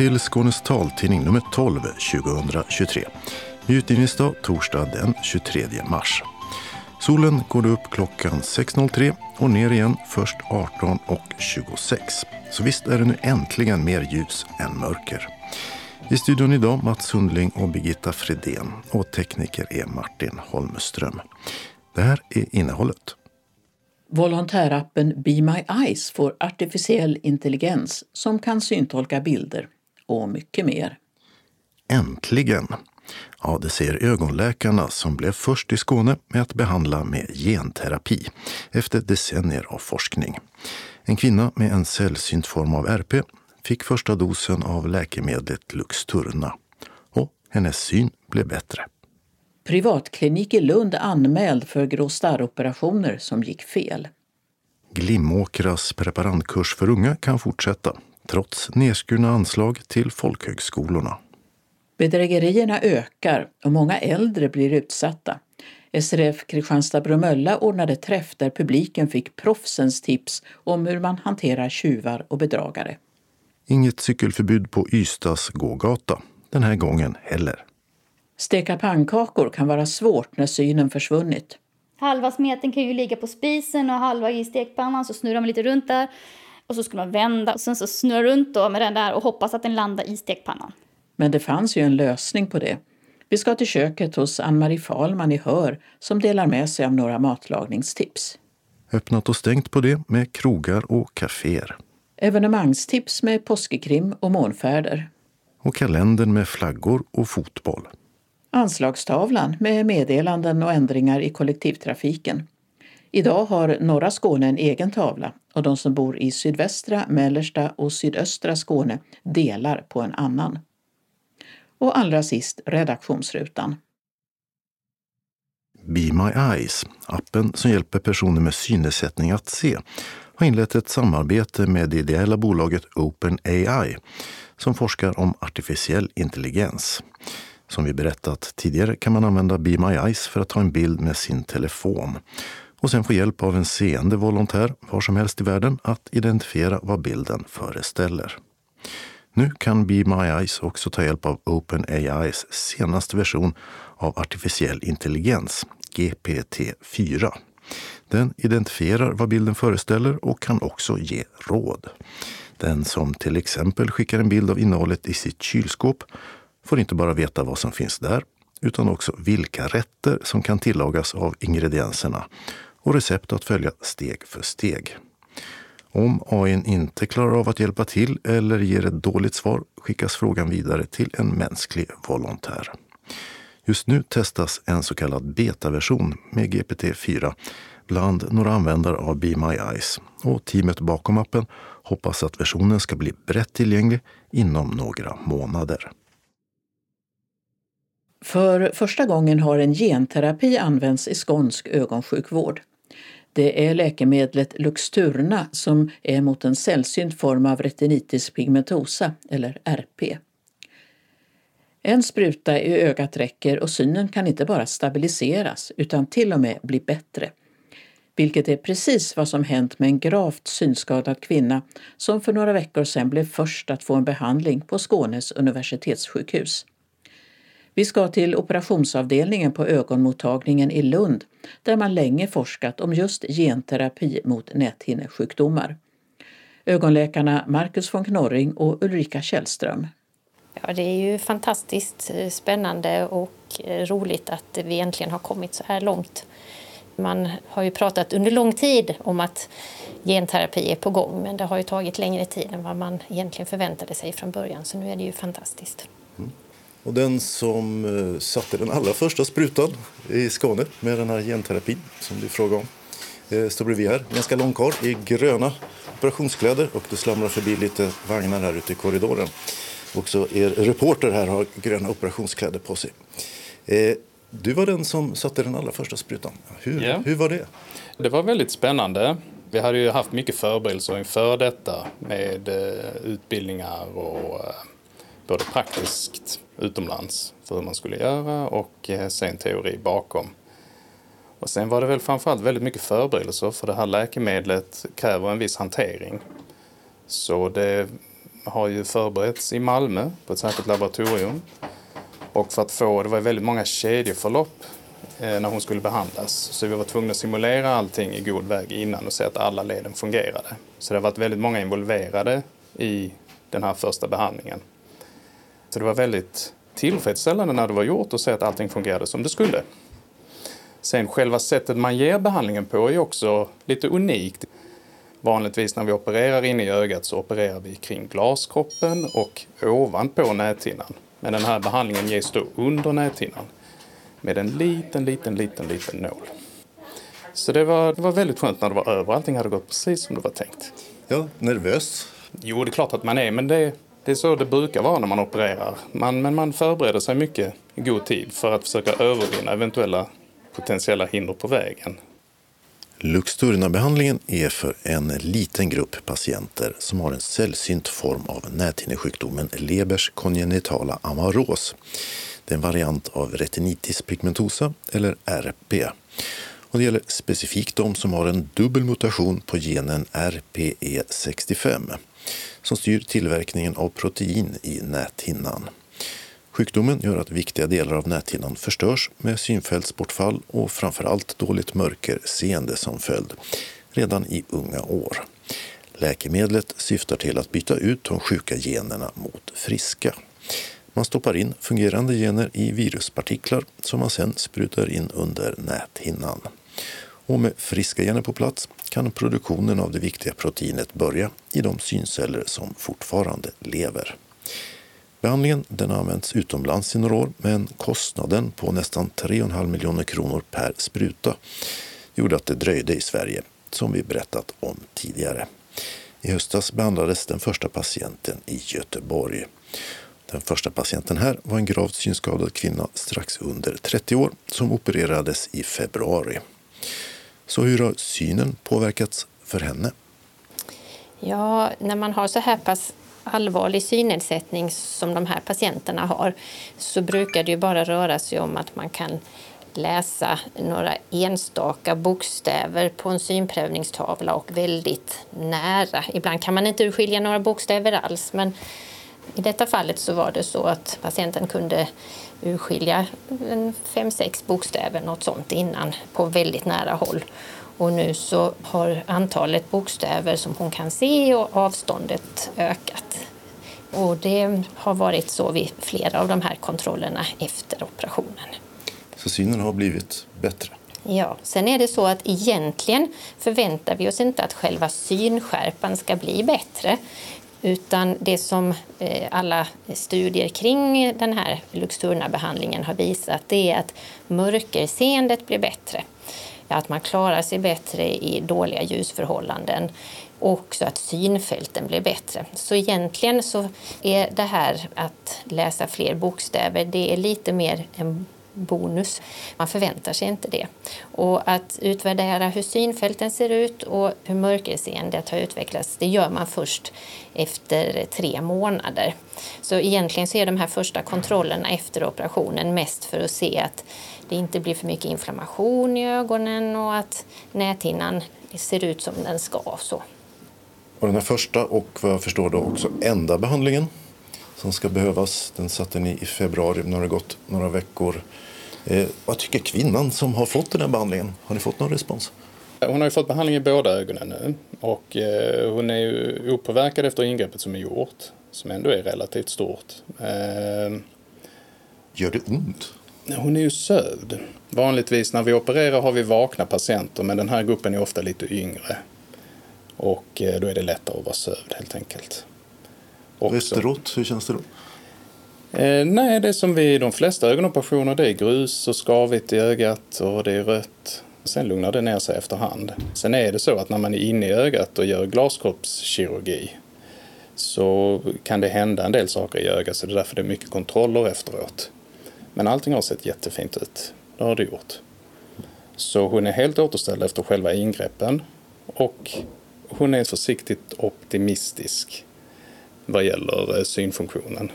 Till Skånes taltidning nummer 12 2023. Utgivningsdag torsdag den 23 mars. Solen går upp klockan 6.03 och ner igen först 18.26. Så visst är det nu äntligen mer ljus än mörker. I studion idag Mats Sundling och Birgitta Fredén och tekniker är Martin Holmström. Det här är innehållet. Volontärappen Be My Eyes får artificiell intelligens som kan syntolka bilder och mycket mer. Äntligen! Ja, det säger ögonläkarna som blev först i Skåne med att behandla med genterapi efter decennier av forskning. En kvinna med en sällsynt form av RP fick första dosen av läkemedlet Luxturna och hennes syn blev bättre. Privatklinik i Lund anmäld för grå starroperationer som gick fel. Glimåkras preparandkurs för unga kan fortsätta trots nedskurna anslag till folkhögskolorna. Bedrägerierna ökar och många äldre blir utsatta. SRF Kristianstad-Bromölla ordnade träff där publiken fick proffsens tips om hur man hanterar tjuvar och bedragare. Inget cykelförbud på Ystads gågata den här gången heller. Steka pannkakor kan vara svårt när synen försvunnit. Halva smeten kan ju ligga på spisen och halva i stekpannan så snurrar man lite runt där. Och så ska man vända och sen så snurra runt då med den där och hoppas att den landar i stekpannan. Men det fanns ju en lösning på det. Vi ska till köket hos Ann-Marie Falman i Hör som delar med sig av några matlagningstips. Öppnat och stängt på det med krogar och kaféer. Evenemangstips med påskekrim och månfärder. Och kalendern med flaggor och fotboll. Anslagstavlan med meddelanden och ändringar i kollektivtrafiken. Idag har norra Skåne en egen tavla och de som bor i sydvästra, mellersta och sydöstra Skåne delar på en annan. Och allra sist redaktionsrutan. Be My Eyes, appen som hjälper personer med synnedsättning att se, har inlett ett samarbete med det ideella bolaget OpenAI som forskar om artificiell intelligens. Som vi berättat tidigare kan man använda Be My Eyes för att ta en bild med sin telefon och sen få hjälp av en seende volontär var som helst i världen att identifiera vad bilden föreställer. Nu kan Be My Eyes också ta hjälp av OpenAIs senaste version av artificiell intelligens, GPT-4. Den identifierar vad bilden föreställer och kan också ge råd. Den som till exempel skickar en bild av innehållet i sitt kylskåp får inte bara veta vad som finns där, utan också vilka rätter som kan tillagas av ingredienserna och recept att följa steg för steg. Om AI inte klarar av att hjälpa till eller ger ett dåligt svar skickas frågan vidare till en mänsklig volontär. Just nu testas en så kallad betaversion med GPT-4 bland några användare av Be My Eyes och teamet bakom appen hoppas att versionen ska bli brett tillgänglig inom några månader. För första gången har en genterapi använts i skånsk ögonsjukvård. Det är läkemedlet Luxturna som är mot en sällsynt form av retinitis pigmentosa, eller RP. En spruta i ögat räcker och synen kan inte bara stabiliseras utan till och med bli bättre. Vilket är precis vad som hänt med en gravt synskadad kvinna som för några veckor sedan blev först att få en behandling på Skånes universitetssjukhus. Vi ska till operationsavdelningen på ögonmottagningen i Lund där man länge forskat om just genterapi mot näthinnesjukdomar. Ögonläkarna Marcus von Knorring och Ulrika Källström. Ja, det är ju fantastiskt eh, spännande och eh, roligt att vi äntligen har kommit så här långt. Man har ju pratat under lång tid om att genterapi är på gång men det har ju tagit längre tid än vad man egentligen förväntade sig från början så nu är det ju fantastiskt. Mm. Och den som eh, satte den allra första sprutan i Skåne med den här genterapin som du frågade om eh, står bredvid här. Ganska lång karl i gröna operationskläder och det slamrar förbi lite vagnar här ute i korridoren. Också er reporter här har gröna operationskläder på sig. Eh, du var den som satte den allra första sprutan. Hur, yeah. hur var det? Det var väldigt spännande. Vi hade ju haft mycket förberedelser inför detta med utbildningar och både praktiskt utomlands för hur man skulle göra och eh, sen teori bakom. Och sen var det väl framförallt väldigt mycket förberedelser för det här läkemedlet kräver en viss hantering. Så det har ju förberetts i Malmö på ett särskilt laboratorium. Och för att få, det var väldigt många kedjeförlopp eh, när hon skulle behandlas. Så vi var tvungna att simulera allting i god väg innan och se att alla leden fungerade. Så det har varit väldigt många involverade i den här första behandlingen. Så det var väldigt tillfredsställande när det var gjort och se att allting fungerade som det skulle. Sen själva sättet man ger behandlingen på är också lite unikt. Vanligtvis när vi opererar inne i ögat så opererar vi kring glaskroppen och ovanpå näthinnan. Men den här behandlingen ges då under näthinnan med en liten, liten, liten, liten nål. Så det var, det var väldigt skönt när det var över. Allting hade gått precis som det var tänkt. Ja, nervös? Jo, det är klart att man är, men det, det är så det brukar vara när man opererar. Man, men man förbereder sig mycket i god tid för att försöka övervinna eventuella potentiella hinder på vägen. Luxturna-behandlingen är för en liten grupp patienter som har en sällsynt form av näthinnesjukdomen Lebers kongenitala amaros. Det är en variant av retinitis pigmentosa, eller RP. Och det gäller specifikt de som har en dubbel mutation på genen RPE65 som styr tillverkningen av protein i näthinnan. Sjukdomen gör att viktiga delar av näthinnan förstörs med synfältsbortfall och framförallt dåligt mörkerseende som följd redan i unga år. Läkemedlet syftar till att byta ut de sjuka generna mot friska. Man stoppar in fungerande gener i viruspartiklar som man sedan sprutar in under näthinnan. Och med friska gener på plats kan produktionen av det viktiga proteinet börja i de synceller som fortfarande lever. Behandlingen den har använts utomlands i några år men kostnaden på nästan 3,5 miljoner kronor per spruta gjorde att det dröjde i Sverige, som vi berättat om tidigare. I höstas behandlades den första patienten i Göteborg. Den första patienten här var en gravt synskadad kvinna strax under 30 år som opererades i februari. Så hur har synen påverkats för henne? Ja, när man har så här pass allvarlig synnedsättning som de här patienterna har så brukar det ju bara röra sig om att man kan läsa några enstaka bokstäver på en synprövningstavla och väldigt nära. Ibland kan man inte urskilja några bokstäver alls men i detta fallet så var det så att patienten kunde urskilja fem, sex bokstäver, något sånt innan, på väldigt nära håll. Och nu så har antalet bokstäver som hon kan se och avståndet ökat. Och det har varit så vid flera av de här kontrollerna efter operationen. Så synen har blivit bättre? Ja, sen är det så att egentligen förväntar vi oss inte att själva synskärpan ska bli bättre. Utan det som eh, alla studier kring den här Luxturna-behandlingen har visat det är att mörkerseendet blir bättre att man klarar sig bättre i dåliga ljusförhållanden och så att synfälten blir bättre. Så egentligen så är det här att läsa fler bokstäver, det är lite mer en bonus. Man förväntar sig inte det. Och att utvärdera hur synfälten ser ut och hur mörkerseendet har utvecklats, det gör man först efter tre månader. Så egentligen så är de här första kontrollerna efter operationen mest för att se att det inte blir för mycket inflammation i ögonen och att näthinnan ser ut som den ska. Så. Och den här första och vad jag förstår då också enda behandlingen som ska behövas, den satte ni i februari, nu har det gått några veckor. Eh, vad tycker kvinnan som har fått den här behandlingen? Har ni fått någon respons? Hon har ju fått behandling i båda ögonen nu och eh, hon är ju opåverkad efter ingreppet som är gjort, som ändå är relativt stort. Eh, Gör det ont? Hon är ju sövd. Vanligtvis när vi opererar har vi vakna patienter men den här gruppen är ofta lite yngre. Och eh, då är det lättare att vara sövd helt enkelt. Och efteråt, hur känns det då? Eh, nej, det är som vid de flesta ögonoperationer. Det är grus och skavigt i ögat och det är rött. Sen lugnar det ner sig efterhand. Sen är det så att när man är inne i ögat och gör glaskroppskirurgi så kan det hända en del saker i ögat så det är därför det är mycket kontroller efteråt. Men allting har sett jättefint ut. Det har det gjort. Så hon är helt återställd efter själva ingreppen och hon är försiktigt optimistisk vad gäller eh, synfunktionen.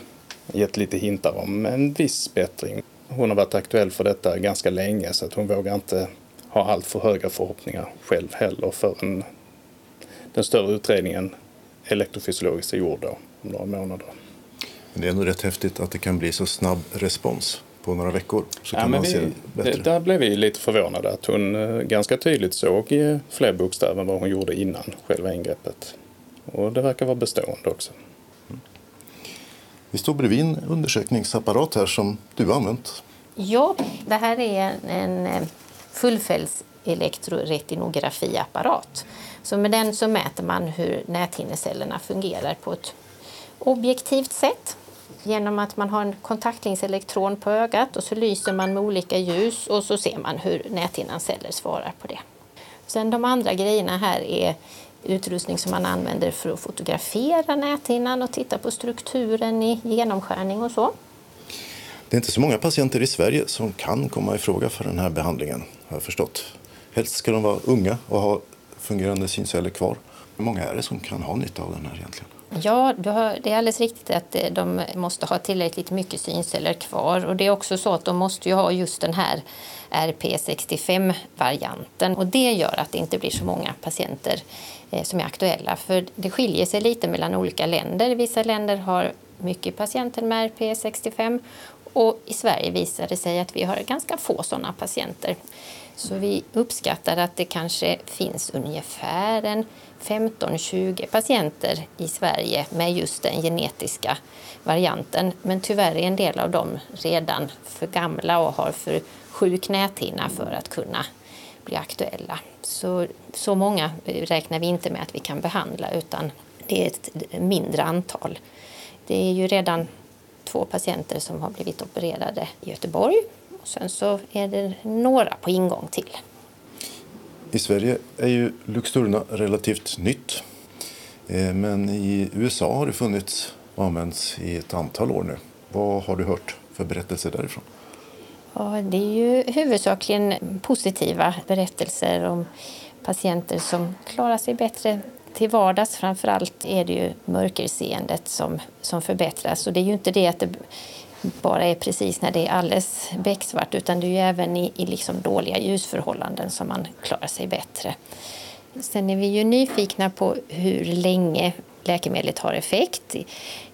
Gett lite hintar om en viss bättring. Hon har varit aktuell för detta ganska länge så att hon vågar inte ha allt för höga förhoppningar själv heller förrän den större utredningen elektrofysiologiskt är gjord då, om några månader. Men det är ändå rätt häftigt att det kan bli så snabb respons på några veckor. Så Ja, kan man se vi, bättre. det, där blev vi lite förvånade att hon eh, ganska tydligt såg fler bokstäver än vad hon gjorde innan själva ingreppet. Och det verkar vara bestående också. Vi står bredvid en undersökningsapparat här som du har använt. Ja, det här är en eh, fullfälls elektroretinografiapparat. Så med den så mäter man hur näthinnecellerna fungerar på ett objektivt sätt. Genom att man har en kontaktlinselektron på ögat och så lyser man med olika ljus och så ser man hur näthinnans celler svarar på det. Sen de andra grejerna här är utrustning som man använder för att fotografera näthinnan och titta på strukturen i genomskärning och så. Det är inte så många patienter i Sverige som kan komma i fråga för den här behandlingen, har jag förstått. Helst ska de vara unga och ha fungerande synceller kvar. Hur många är det som kan ha nytta av den här egentligen? Ja, har, det är alldeles riktigt att eh, de måste ha tillräckligt mycket synceller kvar. Och det är också så att de måste ju ha just den här RP65-varianten. Och det gör att det inte blir så många patienter Eh, som är aktuella. För det skiljer sig lite mellan olika länder. Vissa länder har mycket patienter med RP65 och i Sverige visar det sig att vi har ganska få sådana patienter. Så vi uppskattar att det kanske finns ungefär en 15-20 patienter i Sverige med just den genetiska varianten. Men tyvärr är en del av dem redan för gamla och har för sjuk näthinna för att kunna bli aktuella. Så, så många räknar vi inte med att vi kan behandla utan det är ett mindre antal. Det är ju redan två patienter som har blivit opererade i Göteborg och sen så är det några på ingång till. I Sverige är ju Luxturna relativt nytt. Eh, men i USA har det funnits och använts i ett antal år nu. Vad har du hört för berättelser därifrån? Ja, det är ju huvudsakligen positiva berättelser om patienter som klarar sig bättre till vardags. Framförallt är det ju mörkerseendet som, som förbättras. Och det är ju inte det att det bara är precis när det är alldeles becksvart utan det är ju även i, i liksom dåliga ljusförhållanden som man klarar sig bättre. Sen är vi ju nyfikna på hur länge läkemedlet har effekt.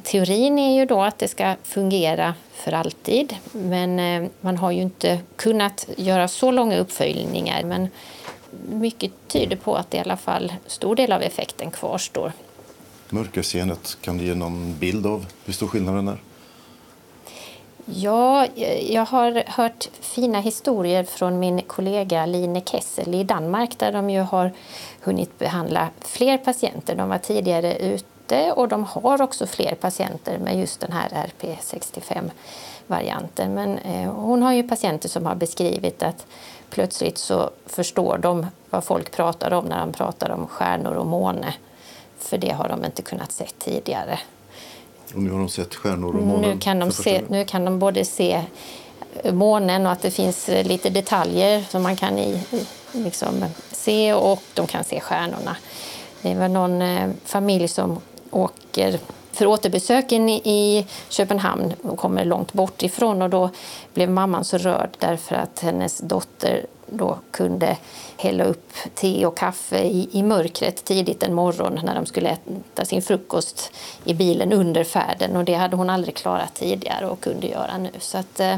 Teorin är ju då att det ska fungera för alltid men eh, man har ju inte kunnat göra så långa uppföljningar. Men mycket tyder på att i alla fall stor del av effekten kvarstår. Mörkerseendet, kan du ge någon bild av hur stor skillnaden är? Ja, jag har hört fina historier från min kollega Line Kessel i Danmark där de ju har hunnit behandla fler patienter. De var tidigare ute och de har också fler patienter med just den här RP65-varianten. Men eh, hon har ju patienter som har beskrivit att plötsligt så förstår de vad folk pratar om när de pratar om stjärnor och måne. För det har de inte kunnat se tidigare. Och nu har de sett stjärnor och månen Nu kan, de se, nu kan de både se månen och att det finns lite detaljer som man kan i, liksom, se och de kan se stjärnorna. Det var någon eh, familj som åker för återbesök in i, i Köpenhamn och kommer långt bort ifrån och då blev mamman så rörd därför att hennes dotter då kunde hälla upp te och kaffe i, i mörkret tidigt en morgon när de skulle äta sin frukost i bilen under färden och det hade hon aldrig klarat tidigare och kunde göra nu. Så att, eh,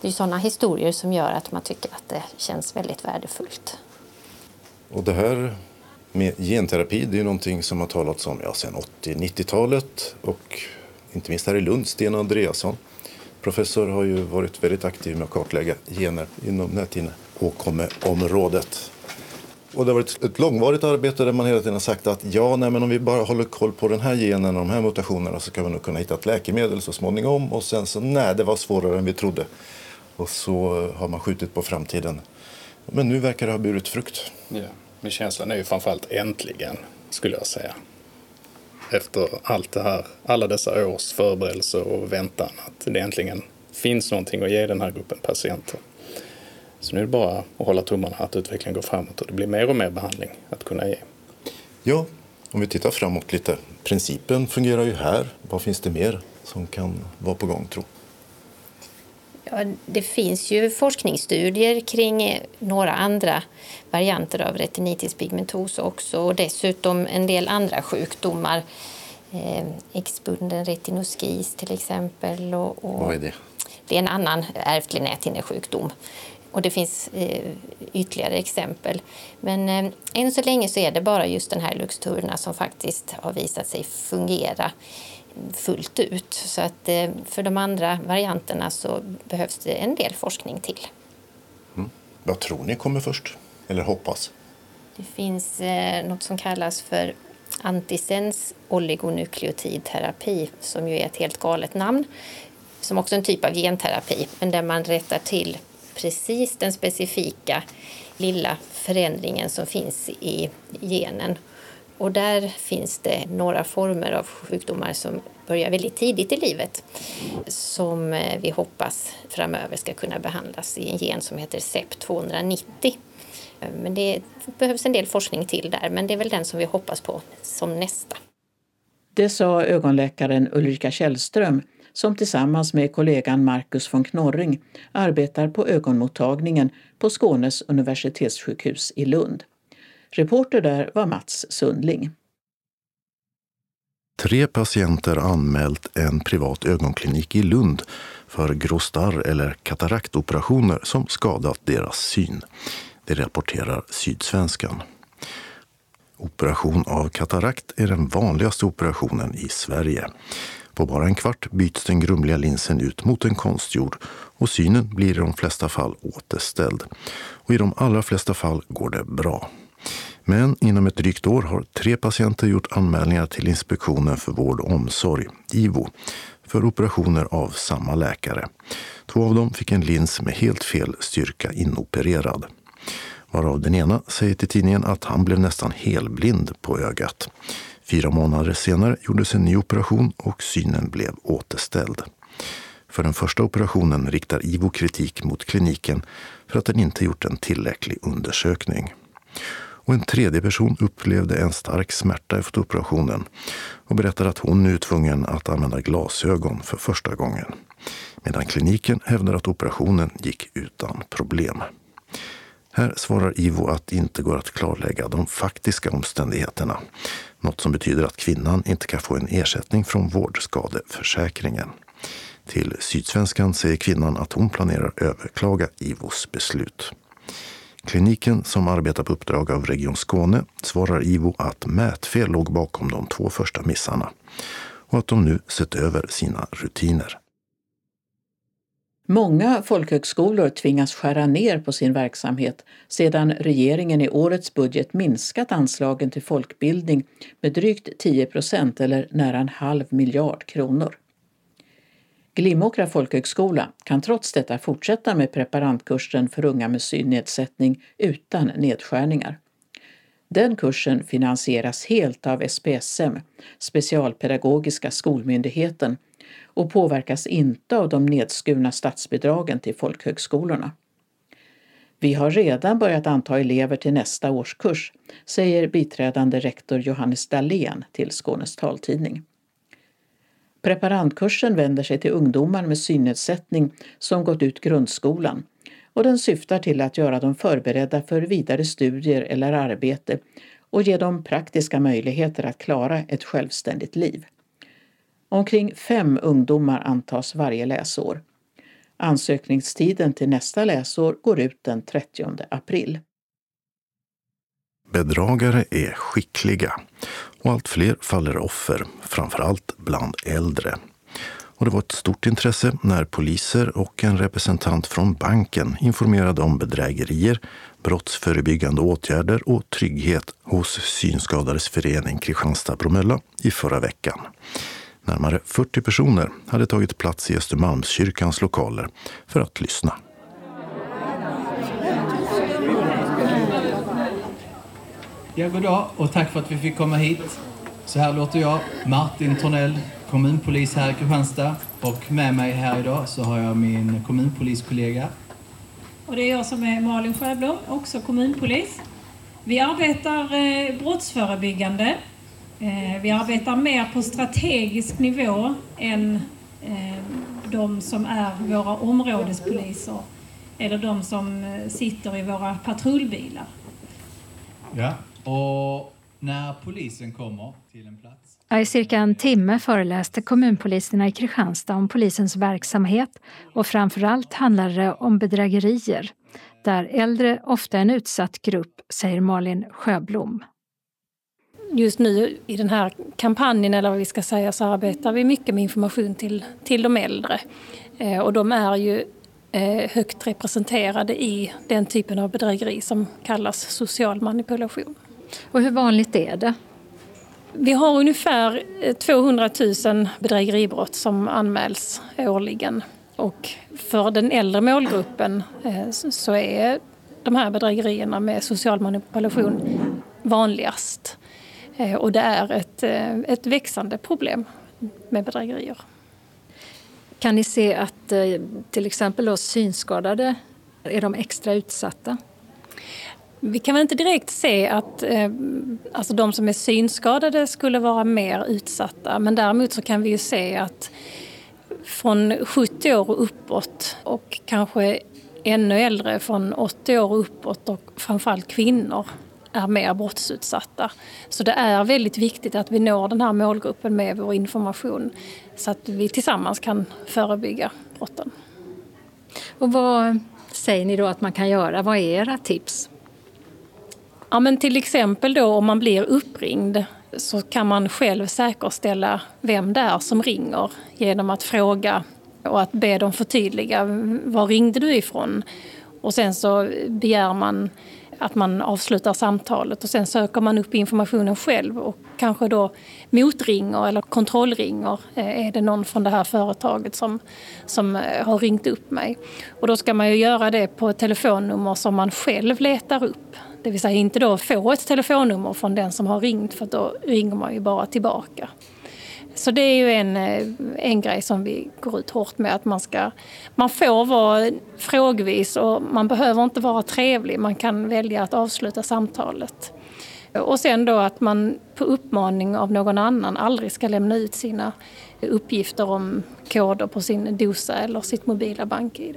det är sådana historier som gör att man tycker att det känns väldigt värdefullt. Och det här med genterapi, det är någonting som har talats om ja, sedan 80-90-talet och inte minst här i Lund, Sten Andreasson. Professor har ju varit väldigt aktiv med att kartlägga gener inom näthinnan åkommeområdet. Och det har varit ett långvarigt arbete där man hela tiden har sagt att ja, nej, men om vi bara håller koll på den här genen och de här mutationerna så kan vi nog kunna hitta ett läkemedel så småningom. Och sen så nej, det var svårare än vi trodde. Och så har man skjutit på framtiden. Men nu verkar det ha burit frukt. Ja. Men känslan är ju framförallt äntligen, skulle jag säga. Efter allt det här, alla dessa års förberedelser och väntan, att det äntligen finns någonting att ge den här gruppen patienter. Så nu är det bara att hålla tummarna att utvecklingen går framåt och det blir mer och mer behandling att kunna ge. Ja, om vi tittar framåt lite. Principen fungerar ju här. Vad finns det mer som kan vara på gång, tro? Ja, det finns ju forskningsstudier kring några andra varianter av retinitis pigmentosa också och dessutom en del andra sjukdomar. Eh, X-bunden retinoskis till exempel. Och, och Vad är det? Det är en annan ärftlig näthinnesjukdom. Och det finns eh, ytterligare exempel. Men eh, än så länge så är det bara just den här Luxturna som faktiskt har visat sig fungera fullt ut. Så att eh, för de andra varianterna så behövs det en del forskning till. Vad tror ni kommer först? Eller hoppas? Det finns eh, något som kallas för antisens oligonukleotidterapi som ju är ett helt galet namn. Som också är en typ av genterapi, men där man rättar till precis den specifika lilla förändringen som finns i genen. Och där finns det några former av sjukdomar som börjar väldigt tidigt i livet som eh, vi hoppas framöver ska kunna behandlas i en gen som heter CEP290. Men det behövs en del forskning till där, men det är väl den som vi hoppas på som nästa. Det sa ögonläkaren Ulrika Källström som tillsammans med kollegan Marcus von Knorring arbetar på ögonmottagningen på Skånes universitetssjukhus i Lund. Reporter där var Mats Sundling. Tre patienter anmält en privat ögonklinik i Lund för grostarr eller kataraktoperationer som skadat deras syn. Det rapporterar Sydsvenskan. Operation av katarakt är den vanligaste operationen i Sverige. På bara en kvart byts den grumliga linsen ut mot en konstgjord och synen blir i de flesta fall återställd. Och I de allra flesta fall går det bra. Men inom ett drygt år har tre patienter gjort anmälningar till Inspektionen för vård och omsorg, IVO, för operationer av samma läkare. Två av dem fick en lins med helt fel styrka inopererad. Varav den ena säger till tidningen att han blev nästan helblind på ögat. Fyra månader senare gjordes en ny operation och synen blev återställd. För den första operationen riktar IVO kritik mot kliniken för att den inte gjort en tillräcklig undersökning. Och en tredje person upplevde en stark smärta efter operationen och berättar att hon nu är tvungen att använda glasögon för första gången. Medan kliniken hävdar att operationen gick utan problem. Här svarar IVO att det inte går att klarlägga de faktiska omständigheterna. Något som betyder att kvinnan inte kan få en ersättning från vårdskadeförsäkringen. Till Sydsvenskan säger kvinnan att hon planerar överklaga IVOs beslut. Kliniken som arbetar på uppdrag av Region Skåne svarar IVO att mätfel låg bakom de två första missarna och att de nu sett över sina rutiner. Många folkhögskolor tvingas skära ner på sin verksamhet sedan regeringen i årets budget minskat anslagen till folkbildning med drygt 10 procent eller nära en halv miljard kronor. Glimåkra folkhögskola kan trots detta fortsätta med preparandkursen för unga med synnedsättning utan nedskärningar. Den kursen finansieras helt av SPSM, Specialpedagogiska skolmyndigheten, och påverkas inte av de nedskurna statsbidragen till folkhögskolorna. Vi har redan börjat anta elever till nästa årskurs, säger biträdande rektor Johannes Dahlén till Skånes taltidning. Preparandkursen vänder sig till ungdomar med synnedsättning som gått ut grundskolan och den syftar till att göra dem förberedda för vidare studier eller arbete och ge dem praktiska möjligheter att klara ett självständigt liv. Omkring fem ungdomar antas varje läsår. Ansökningstiden till nästa läsår går ut den 30 april. Bedragare är skickliga och allt fler faller offer, framförallt bland äldre. Och det var ett stort intresse när poliser och en representant från banken informerade om bedrägerier, brottsförebyggande åtgärder och trygghet hos Synskadades förening Kristianstad-Bromölla i förra veckan. Närmare 40 personer hade tagit plats i Östermalmskyrkans lokaler för att lyssna. Ja, god dag och tack för att vi fick komma hit. Så här låter jag, Martin Tornell, kommunpolis här i Kristianstad. Och med mig här idag så har jag min kommunpoliskollega. Och det är jag som är Malin Sjöblom, också kommunpolis. Vi arbetar eh, brottsförebyggande. Eh, vi arbetar mer på strategisk nivå än eh, de som är våra områdespoliser eller de som eh, sitter i våra patrullbilar. Ja, och när polisen kommer till en plats I cirka en timme föreläste kommunpoliserna i Kristianstad om polisens verksamhet och framförallt handlade det om bedrägerier, där äldre ofta är en utsatt grupp, säger Malin Sjöblom. Just nu i den här kampanjen, eller vad vi ska säga, så arbetar vi mycket med information till, till de äldre. Eh, och de är ju eh, högt representerade i den typen av bedrägeri som kallas social manipulation. Och hur vanligt är det? Vi har ungefär 200 000 bedrägeribrott som anmäls årligen. Och för den äldre målgruppen eh, så är de här bedrägerierna med social manipulation vanligast. Eh, och det är ett, eh, ett växande problem med bedrägerier. Kan ni se att till exempel då synskadade är de extra utsatta? Vi kan väl inte direkt se att eh, alltså de som är synskadade skulle vara mer utsatta men däremot så kan vi ju se att från 70 år och uppåt och kanske ännu äldre från 80 år och uppåt och framförallt kvinnor är mer brottsutsatta. Så det är väldigt viktigt att vi når den här målgruppen med vår information så att vi tillsammans kan förebygga brotten. Och vad säger ni då att man kan göra? Vad är era tips? Ja, men till exempel då om man blir uppringd så kan man själv säkerställa vem det är som ringer genom att fråga och att be dem förtydliga var ringde du ifrån? Och sen så begär man att man avslutar samtalet och sen söker man upp informationen själv och kanske då motringer eller kontrollringer. Eh, är det någon från det här företaget som, som eh, har ringt upp mig? Och då ska man ju göra det på ett telefonnummer som man själv letar upp. Det vill säga inte då få ett telefonnummer från den som har ringt för då ringer man ju bara tillbaka. Så det är ju en, eh, en grej som vi går ut hårt med att man ska, man får vara frågvis och man behöver inte vara trevlig, man kan välja att avsluta samtalet. Och sen då att man på uppmaning av någon annan aldrig ska lämna ut sina uppgifter om koder på sin dosa eller sitt mobila bank-id.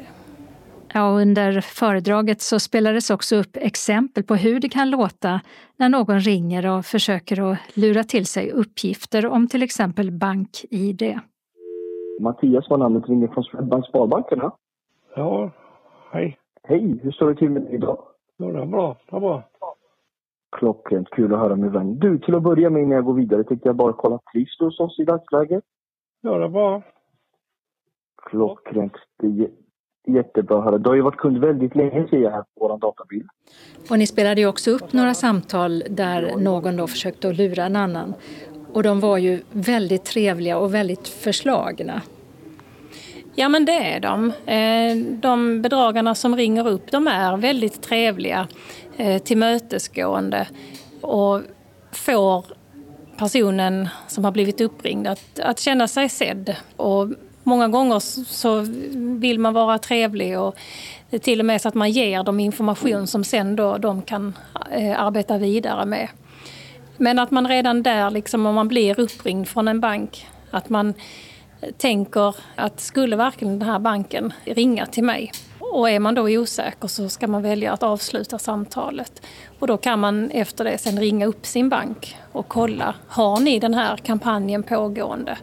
Ja, under föredraget så spelades också upp exempel på hur det kan låta när någon ringer och försöker att lura till sig uppgifter om till exempel bank-id. Mattias var namnet, ringer från Swedbank Sparbankerna. Ja, hej. Hej, hur står det till med dig idag? Ja, det är bra. Det är bra. Klockrent, kul att höra min vän. Du, till att börja med innan jag går vidare tänkte jag bara kolla, trivs du hos oss i dagsläget? Ja, det är bra. Klockrent. Det är Jättebra att höra. Du har ju varit kund väldigt länge ser jag här på vår databild. Och ni spelade ju också upp några samtal där någon då försökte att lura en annan. Och de var ju väldigt trevliga och väldigt förslagna. Ja men det är de. Eh, de bedragarna som ringer upp de är väldigt trevliga, eh, tillmötesgående och får personen som har blivit uppringd att, att känna sig sedd och Många gånger så vill man vara trevlig och till och med så att man ger dem information som sen då de kan eh, arbeta vidare med. Men att man redan där, liksom, om man blir uppringd från en bank, att man tänker att skulle verkligen den här banken ringa till mig? Och är man då osäker så ska man välja att avsluta samtalet. Och då kan man efter det sen ringa upp sin bank och kolla, har ni den här kampanjen pågående?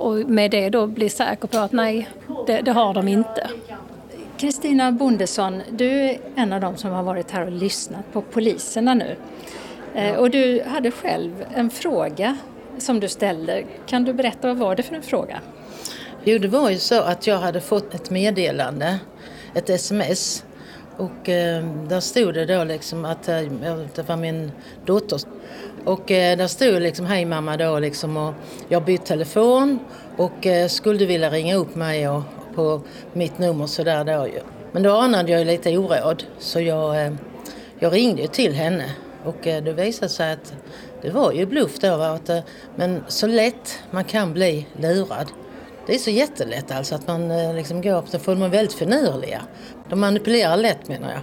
Och med det då bli säker på att nej, det, det har de inte. Kristina Bondesson, du är en av dem som har varit här och lyssnat på poliserna nu. Eh, och du hade själv en fråga som du ställde. Kan du berätta vad var det för en fråga? Jo, det var ju så att jag hade fått ett meddelande, ett sms. Och eh, där stod det då liksom att eh, det var min dotter och eh, där stod liksom hej mamma då liksom och jag bytt telefon och eh, skulle du vilja ringa upp mig och, på mitt nummer sådär då ju. Men då anade jag ju lite oråd så jag, eh, jag ringde ju till henne och eh, det visade sig att det var ju bluff då. Va? Att, eh, men så lätt man kan bli lurad. Det är så jättelätt alltså att man eh, liksom går, så får man väldigt finurliga. De manipulerar lätt menar jag.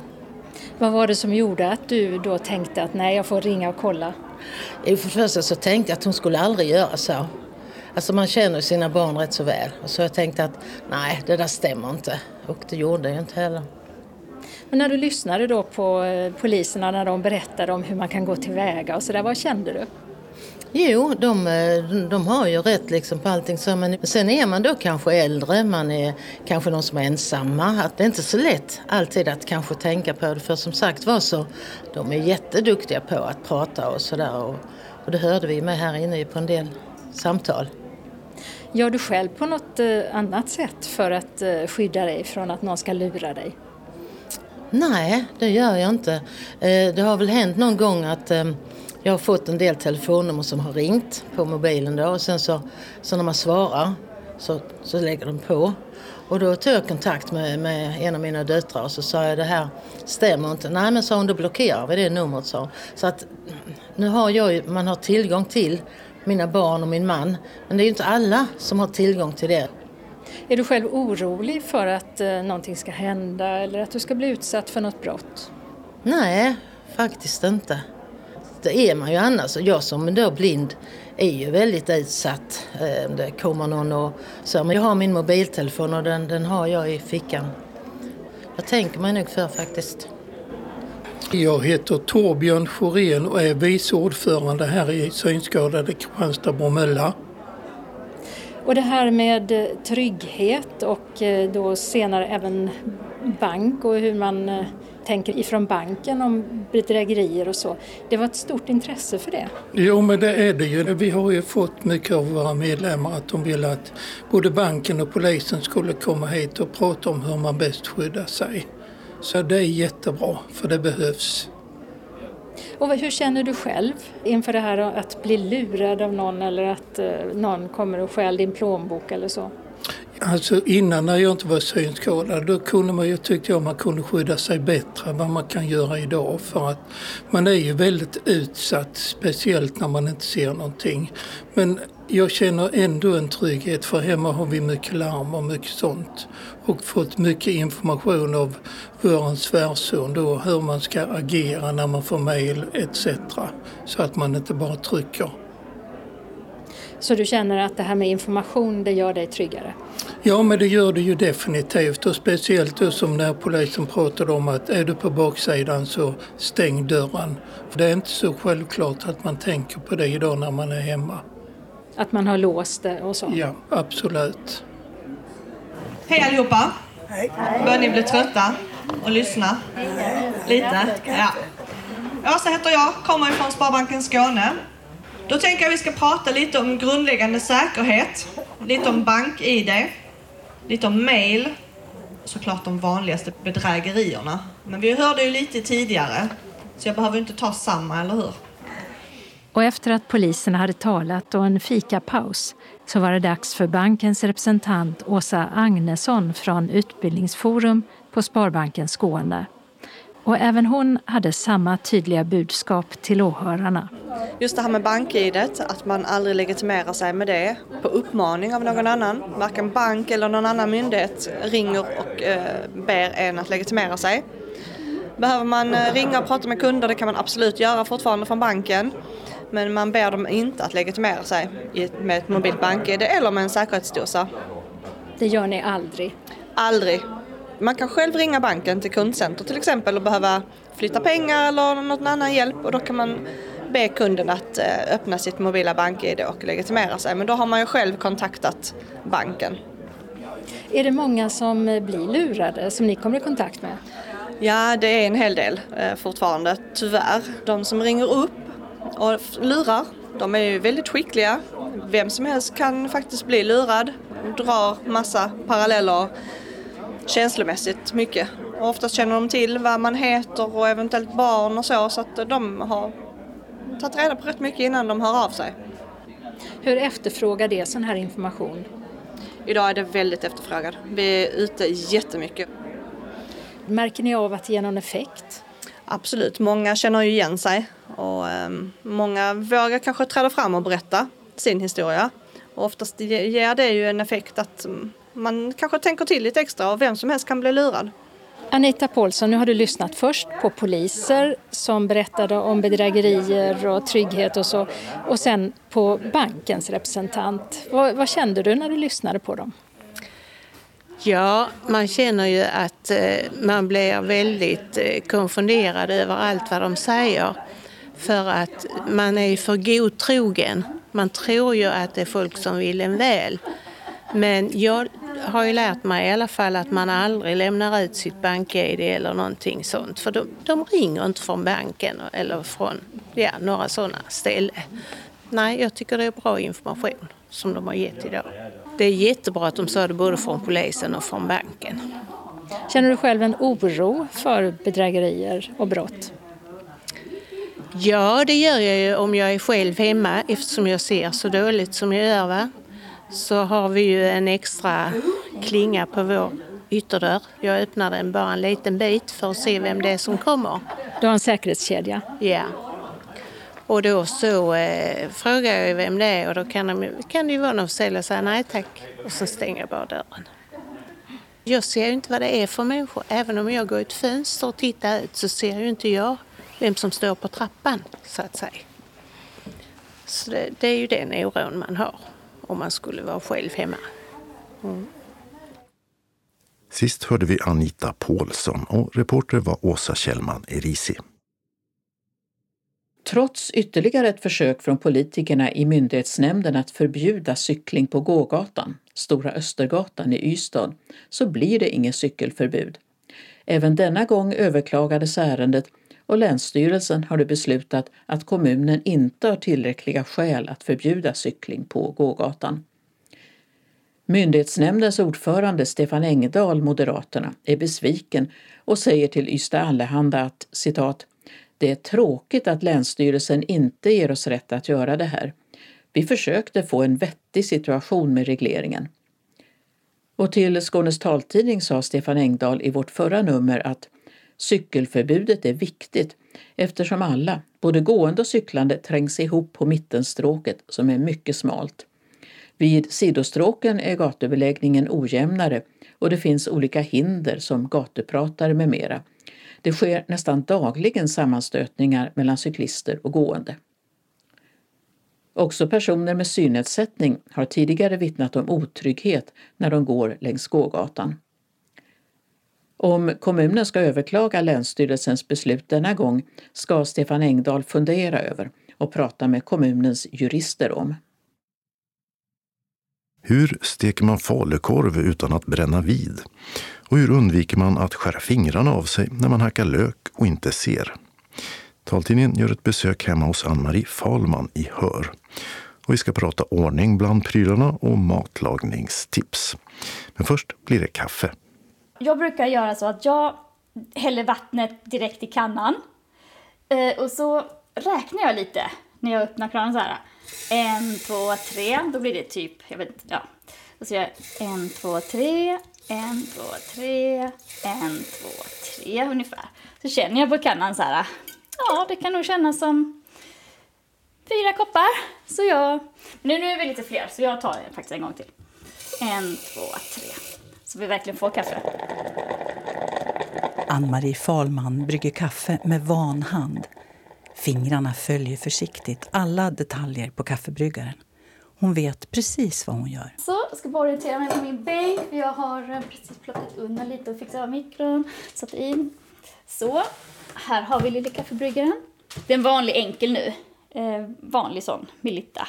Vad var det som gjorde att du då tänkte att nej, jag får ringa och kolla? Jo, för det första så tänkte jag att hon skulle aldrig göra så. Alltså man känner sina barn rätt så väl. Så jag tänkte att nej, det där stämmer inte. Och det gjorde jag inte heller. Men när du lyssnade då på eh, poliserna när de berättade om hur man kan gå tillväga och sådär, vad kände du? Jo, de, eh, de har ju rätt liksom på allting så, men sen är man då kanske äldre, man är kanske någon som är ensamma. Att det är inte så lätt alltid att kanske tänka på det, för som sagt var så, de är jätteduktiga på att prata och sådär. Och, och det hörde vi med här inne på en del samtal. Gör du själv på något eh, annat sätt för att eh, skydda dig från att någon ska lura dig? Nej, det gör jag inte. Det har väl hänt någon gång att jag har fått en del telefonnummer som har ringt på mobilen då och sen så, så när man svarar så, så lägger de på. Och då tog jag kontakt med, med en av mina döttrar och så sa jag det här stämmer inte. Nej men sa hon då blockerar vi det numret så. Så att nu har jag ju, man har tillgång till mina barn och min man. Men det är ju inte alla som har tillgång till det. Är du själv orolig för att eh, någonting ska hända eller att du ska bli utsatt för något brott? Nej, faktiskt inte. Det är man ju annars. Jag som då blind är ju väldigt utsatt. Eh, det kommer någon och så. Men jag har min mobiltelefon och den, den har jag i fickan. Jag tänker mig nog för faktiskt. Jag heter Torbjörn Schorén och är vice ordförande här i Synskadade Kristianstad-Bromölla. Och det här med trygghet och eh, då senare även bank och hur man tänker ifrån banken om bedrägerier och så. Det var ett stort intresse för det. Jo, men det är det ju. Vi har ju fått mycket av våra medlemmar att de vill att både banken och polisen skulle komma hit och prata om hur man bäst skyddar sig. Så det är jättebra, för det behövs. Och hur känner du själv inför det här att bli lurad av någon eller att eh, någon kommer och stjäl din plånbok eller så? Alltså innan när jag inte var synskadad då kunde man ju, tyckte jag man kunde skydda sig bättre än vad man kan göra idag för att man är ju väldigt utsatt, speciellt när man inte ser någonting. Men jag känner ändå en trygghet för hemma har vi mycket larm och mycket sånt och fått mycket information av vår svärson då hur man ska agera när man får mejl etc. Så att man inte bara trycker. Så du känner att det här med information det gör dig tryggare? Ja, men det gör det ju definitivt och speciellt då som när polisen pratade om att är du på baksidan så stäng dörren. För det är inte så självklart att man tänker på det idag när man är hemma. Att man har låst det och så? Ja, absolut. Hej allihopa! Hej! Börjar ni bli trötta och lyssna? Lite? Ja. Åsa heter jag, kommer ifrån Sparbanken Skåne. Då tänker jag att vi ska prata lite om grundläggande säkerhet, lite om bank-id, lite om mail, såklart de vanligaste bedrägerierna. Men vi hörde ju lite tidigare, så jag behöver inte ta samma, eller hur? Och efter att poliserna hade talat och en fikapaus så var det dags för bankens representant Åsa Agnesson från Utbildningsforum på Sparbanken Skåne och även hon hade samma tydliga budskap till åhörarna. Just det här med bank-id, att man aldrig legitimerar sig med det på uppmaning av någon annan. Varken bank eller någon annan myndighet ringer och eh, ber en att legitimera sig. Behöver man eh, ringa och prata med kunder, det kan man absolut göra fortfarande från banken. Men man ber dem inte att legitimera sig med ett mobilt bank-id eller med en säkerhetsdosa. Det gör ni aldrig? Aldrig. Man kan själv ringa banken till kundcenter till exempel och behöva flytta pengar eller någon annan hjälp och då kan man be kunden att eh, öppna sitt mobila bank-id och legitimera sig. Men då har man ju själv kontaktat banken. Är det många som blir lurade som ni kommer i kontakt med? Ja, det är en hel del eh, fortfarande, tyvärr. De som ringer upp och lurar, de är ju väldigt skickliga. Vem som helst kan faktiskt bli lurad, drar massa paralleller känslomässigt mycket. Och oftast känner de till vad man heter och eventuellt barn och så, så att de har tagit reda på rätt mycket innan de hör av sig. Hur efterfrågar det sån här information? Idag är det väldigt efterfrågad. Vi är ute jättemycket. Märker ni av att det ger någon effekt? Absolut, många känner ju igen sig och um, många vågar kanske träda fram och berätta sin historia. Och oftast ger det ju en effekt att um, man kanske tänker till lite extra och vem som helst kan bli lurad. Anita Paulsson, nu har du lyssnat först på poliser som berättade om bedrägerier och trygghet och så och sen på bankens representant. Vad, vad kände du när du lyssnade på dem? Ja, man känner ju att eh, man blir väldigt eh, konfunderad över allt vad de säger. För att man är för godtrogen. Man tror ju att det är folk som vill en väl. Men jag har ju lärt mig i alla fall att man aldrig lämnar ut sitt bank-id eller någonting sånt. För de, de ringer inte från banken eller från ja, några sådana ställen. Nej, jag tycker det är bra information som de har gett idag. Det är jättebra att de sa det både från polisen och från banken. Känner du själv en oro för bedrägerier och brott? Ja, det gör jag ju om jag är själv hemma eftersom jag ser så dåligt som jag gör. Va? Så har vi ju en extra klinga på vår ytterdörr. Jag öppnar den bara en liten bit för att se vem det är som kommer. Du har en säkerhetskedja? Ja. Och då så eh, frågar jag vem det är och då kan, de, kan det ju vara någon försäljare säger nej tack och så stänger jag bara dörren. Jag ser ju inte vad det är för människor. Även om jag går ut fönster och tittar ut så ser ju inte jag vem som står på trappan så att säga. Så det, det är ju den oron man har om man skulle vara själv hemma. Mm. Sist hörde vi Anita Paulsson och reporter var Åsa Kjellman Erisi. Trots ytterligare ett försök från politikerna i myndighetsnämnden att förbjuda cykling på gågatan, Stora Östergatan i Ystad, så blir det inget cykelförbud. Även denna gång överklagades ärendet och Länsstyrelsen har beslutat att kommunen inte har tillräckliga skäl att förbjuda cykling på gågatan. Myndighetsnämndens ordförande Stefan Engdahl, Moderaterna, är besviken och säger till Ystad Allehanda att citat det är tråkigt att Länsstyrelsen inte ger oss rätt att göra det här. Vi försökte få en vettig situation med regleringen. Och till Skånes taltidning sa Stefan Engdahl i vårt förra nummer att cykelförbudet är viktigt eftersom alla, både gående och cyklande, trängs ihop på mittenstråket som är mycket smalt. Vid sidostråken är gatubeläggningen ojämnare och det finns olika hinder som gatupratare med mera det sker nästan dagligen sammanstötningar mellan cyklister och gående. Också personer med synnedsättning har tidigare vittnat om otrygghet när de går längs gågatan. Om kommunen ska överklaga Länsstyrelsens beslut denna gång ska Stefan Engdahl fundera över och prata med kommunens jurister om. Hur steker man falukorv utan att bränna vid? Och hur undviker man att skära fingrarna av sig när man hackar lök och inte ser? Taltidningen gör ett besök hemma hos Ann-Marie Falman i Hör. Och vi ska prata ordning bland prylarna och matlagningstips. Men först blir det kaffe. Jag brukar göra så att jag häller vattnet direkt i kannan. Eh, och så räknar jag lite när jag öppnar kranen så här. En, två, tre. Då blir det typ, jag vet inte, ja. Då säger jag en, två, tre, en, två, tre, en, två, tre ungefär. Så känner jag på kannan så här, ja det kan nog kännas som fyra koppar. Så jag, nu, nu är vi lite fler så jag tar det faktiskt en gång till. En, två, tre. Så vi verkligen får kaffe. Ann-Marie Falman brygger kaffe med van hand. Fingrarna följer försiktigt alla detaljer på kaffebryggaren. Hon vet precis vad hon gör. Så, jag ska bara orientera mig på min bänk. Jag har eh, precis plockat undan lite och fixat av mikron. Satt in. Så, här har vi lilla kaffebryggaren. Det är en vanlig enkel nu. Eh, vanlig sån, Melitta.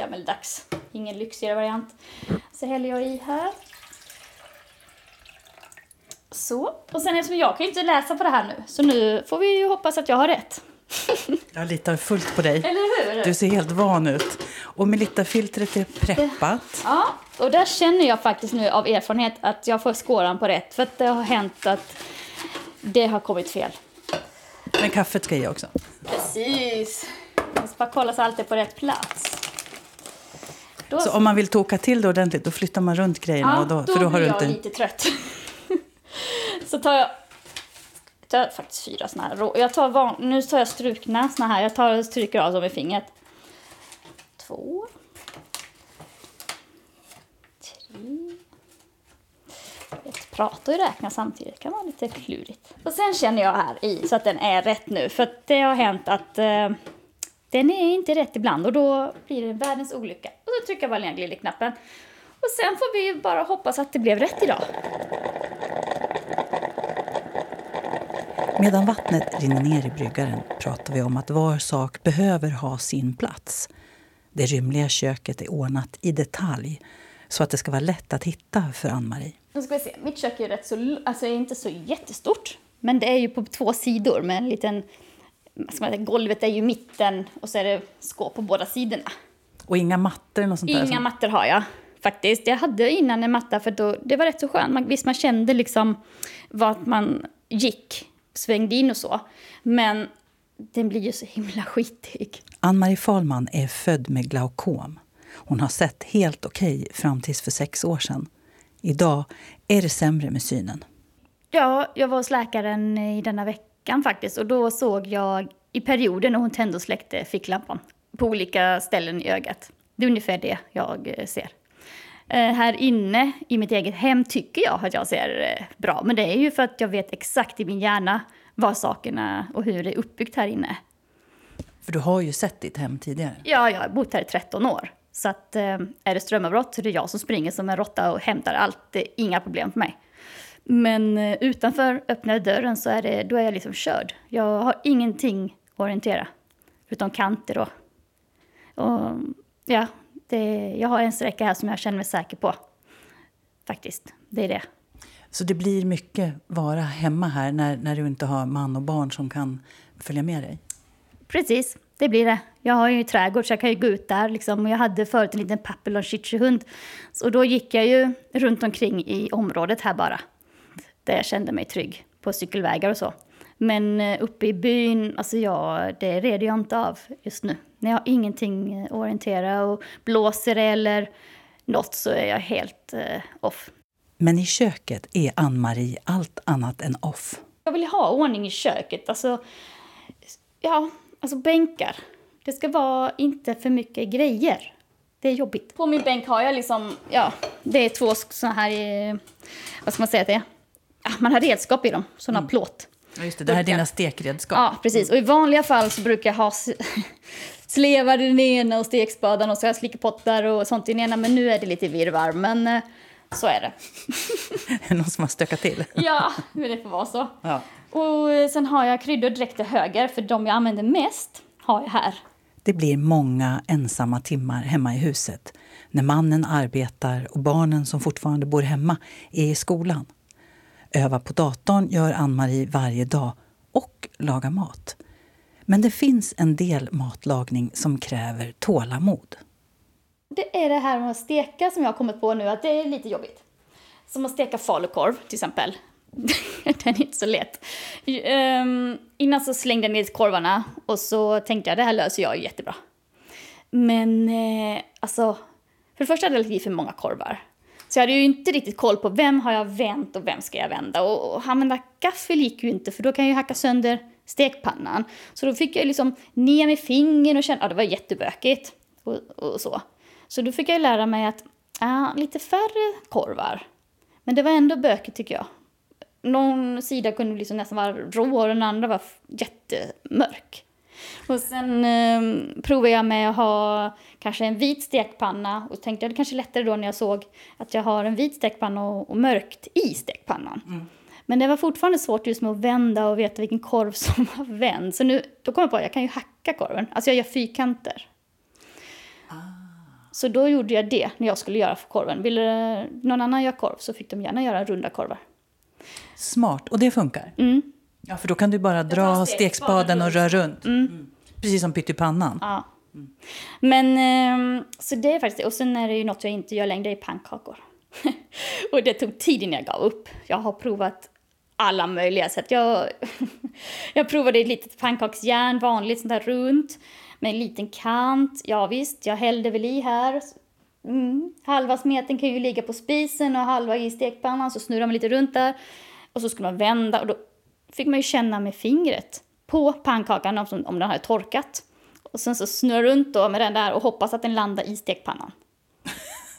Gammeldags. Ingen lyxigare variant. Så häller jag i här. Så, och sen eftersom jag kan ju inte läsa på det här nu, så nu får vi ju hoppas att jag har rätt. Jag litar fullt på dig. Eller hur? Du ser helt van ut. Och Melitta-filtret är preppat. Ja, och där känner jag faktiskt nu av erfarenhet att jag får skåran på rätt. För att det har hänt att det har kommit fel. Men kaffet ska i också. Precis. Man ska bara kolla så allt är på rätt plats. Då... Så om man vill toka till det ordentligt, då flyttar man runt grejerna? Ja, då, då för då blir har jag du inte... lite trött så tar jag jag faktiskt fyra såna här. Jag tar van, nu tar jag strukna såna här. Jag tar och stryker av dem med fingret. Två. Tre. Ett prata och räkna samtidigt. Det kan vara lite klurigt. Och sen känner jag här i så att den är rätt nu. För att det har hänt att eh, den är inte rätt ibland och då blir det världens olycka. Och så trycker jag bara ner glideknappen. Och sen får vi bara hoppas att det blev rätt idag. Medan vattnet rinner ner i bryggaren pratar vi om att var sak behöver ha sin plats. Det rymliga köket är ordnat i detalj så att det ska vara lätt att hitta för Ann-Marie. Nu ska vi se. Mitt kök är rätt så, alltså är inte så jättestort. Men det är ju på två sidor med en liten, ska man säga, golvet är ju mitten och så är det skåp på båda sidorna. Och inga mattor något sånt Inga där? mattor har jag faktiskt. Jag hade innan en matta för då, det var rätt så skönt. Man, visst, man kände liksom vart man gick, svängde in och så. Men den blir ju så himla skitig. Ann-Marie Fahlman är född med glaukom. Hon har sett helt okej fram tills för sex år sedan. Idag är det sämre med synen. Ja, jag var hos läkaren i denna veckan faktiskt och då såg jag i perioden när hon tände och släckte ficklampan på olika ställen i ögat. Det är ungefär det jag eh, ser. Eh, här inne i mitt eget hem tycker jag att jag ser eh, bra, men det är ju för att jag vet exakt i min hjärna vad sakerna och hur det är uppbyggt här inne. För du har ju sett ditt hem tidigare. Ja, jag har bott här i 13 år. Så att, eh, är det strömavbrott så är det jag som springer som en råtta och hämtar allt. Det är inga problem för mig. Men utanför öppnar jag dörren så är det, då är jag liksom körd. Jag har ingenting att orientera. Utom kanter och... och ja, det, jag har en sträcka här som jag känner mig säker på. Faktiskt, det är det. Så det blir mycket vara hemma här när, när du inte har man och barn som kan följa med dig? Precis, det blir det. Jag har ju trädgård så jag kan ju gå ut där. Liksom. Och jag hade förut en liten papillon hund. Och då gick jag ju runt omkring i området här bara. Där jag kände mig trygg. På cykelvägar och så. Men eh, uppe i byn, alltså jag, det reder jag inte av just nu. När jag har ingenting att orientera och blåser eller något så är jag helt eh, off. Men i köket är Ann-Marie allt annat än off. Jag vill ha ordning i köket. Alltså, ja, alltså bänkar. Det ska vara inte för mycket grejer. Det är jobbigt. På min bänk har jag liksom, ja, det är två såna här, eh, vad ska man säga att det är? Ja, man har redskap i dem, såna plåt. Ja, just det, det här är dina stekredskap. Ja, precis. Och i vanliga fall så brukar jag ha slevar i den ena och stekspaden och så har jag slickepottar och sånt i den ena. Men nu är det lite virrvarr, men eh, så är det. Är det någon som har stökat till? Ja, men det får vara så. Ja. Och eh, sen har jag kryddor direkt till höger, för de jag använder mest har jag här. Det blir många ensamma timmar hemma i huset när mannen arbetar och barnen som fortfarande bor hemma är i skolan. Öva på datorn gör Ann-Marie varje dag och laga mat. Men det finns en del matlagning som kräver tålamod. Det är det här med att steka som jag har kommit på nu, att det är lite jobbigt. Som att steka falukorv till exempel. Den är inte så lätt. Um, innan så slängde jag ner korvarna och så tänkte jag det här löser jag jättebra. Men eh, alltså, för det första hade jag lagt i för många korvar. Så jag hade ju inte riktigt koll på vem har jag vänt och vem ska jag vända. Och, och använda gaffel gick ju inte för då kan jag ju hacka sönder stekpannan. Så då fick jag liksom ner med fingern och känna, ja det var jättebökigt. Och, och så. Så då fick jag lära mig att, ja, lite färre korvar. Men det var ändå bökigt tycker jag. Någon sida kunde liksom nästan vara rå och den andra var jättemörk. Och sen eh, provade jag med att ha kanske en vit stekpanna och tänkte att det kanske är lättare då när jag såg att jag har en vit stekpanna och, och mörkt i stekpannan. Mm. Men det var fortfarande svårt just med att vända och veta vilken korv som var vänd. Så nu, då kom jag på att jag kan ju hacka korven. Alltså jag gör fyrkanter. Så då gjorde jag det när jag skulle göra korven. Ville någon annan göra korv så fick de gärna göra runda korvar. Smart, och det funkar? Mm. Ja, för då kan du bara dra stekspaden och röra runt. Mm. Precis som pyttipannan. Ja. Men ehm, så det är faktiskt det. Och sen är det ju något jag inte gör längre, det är pannkakor. och det tog tid innan jag gav upp. Jag har provat alla möjliga sätt. Jag, jag provade ett litet pannkaksjärn, vanligt sånt där runt, med en liten kant. Ja visst, jag hällde väl i här. Mm. Halva smeten kan ju ligga på spisen och halva i stekpannan, så snurrar man lite runt där. Och så skulle man vända och då fick man ju känna med fingret på pannkakan om, om den har torkat. Och sen så snurra runt då med den där och hoppas att den landar i stekpannan.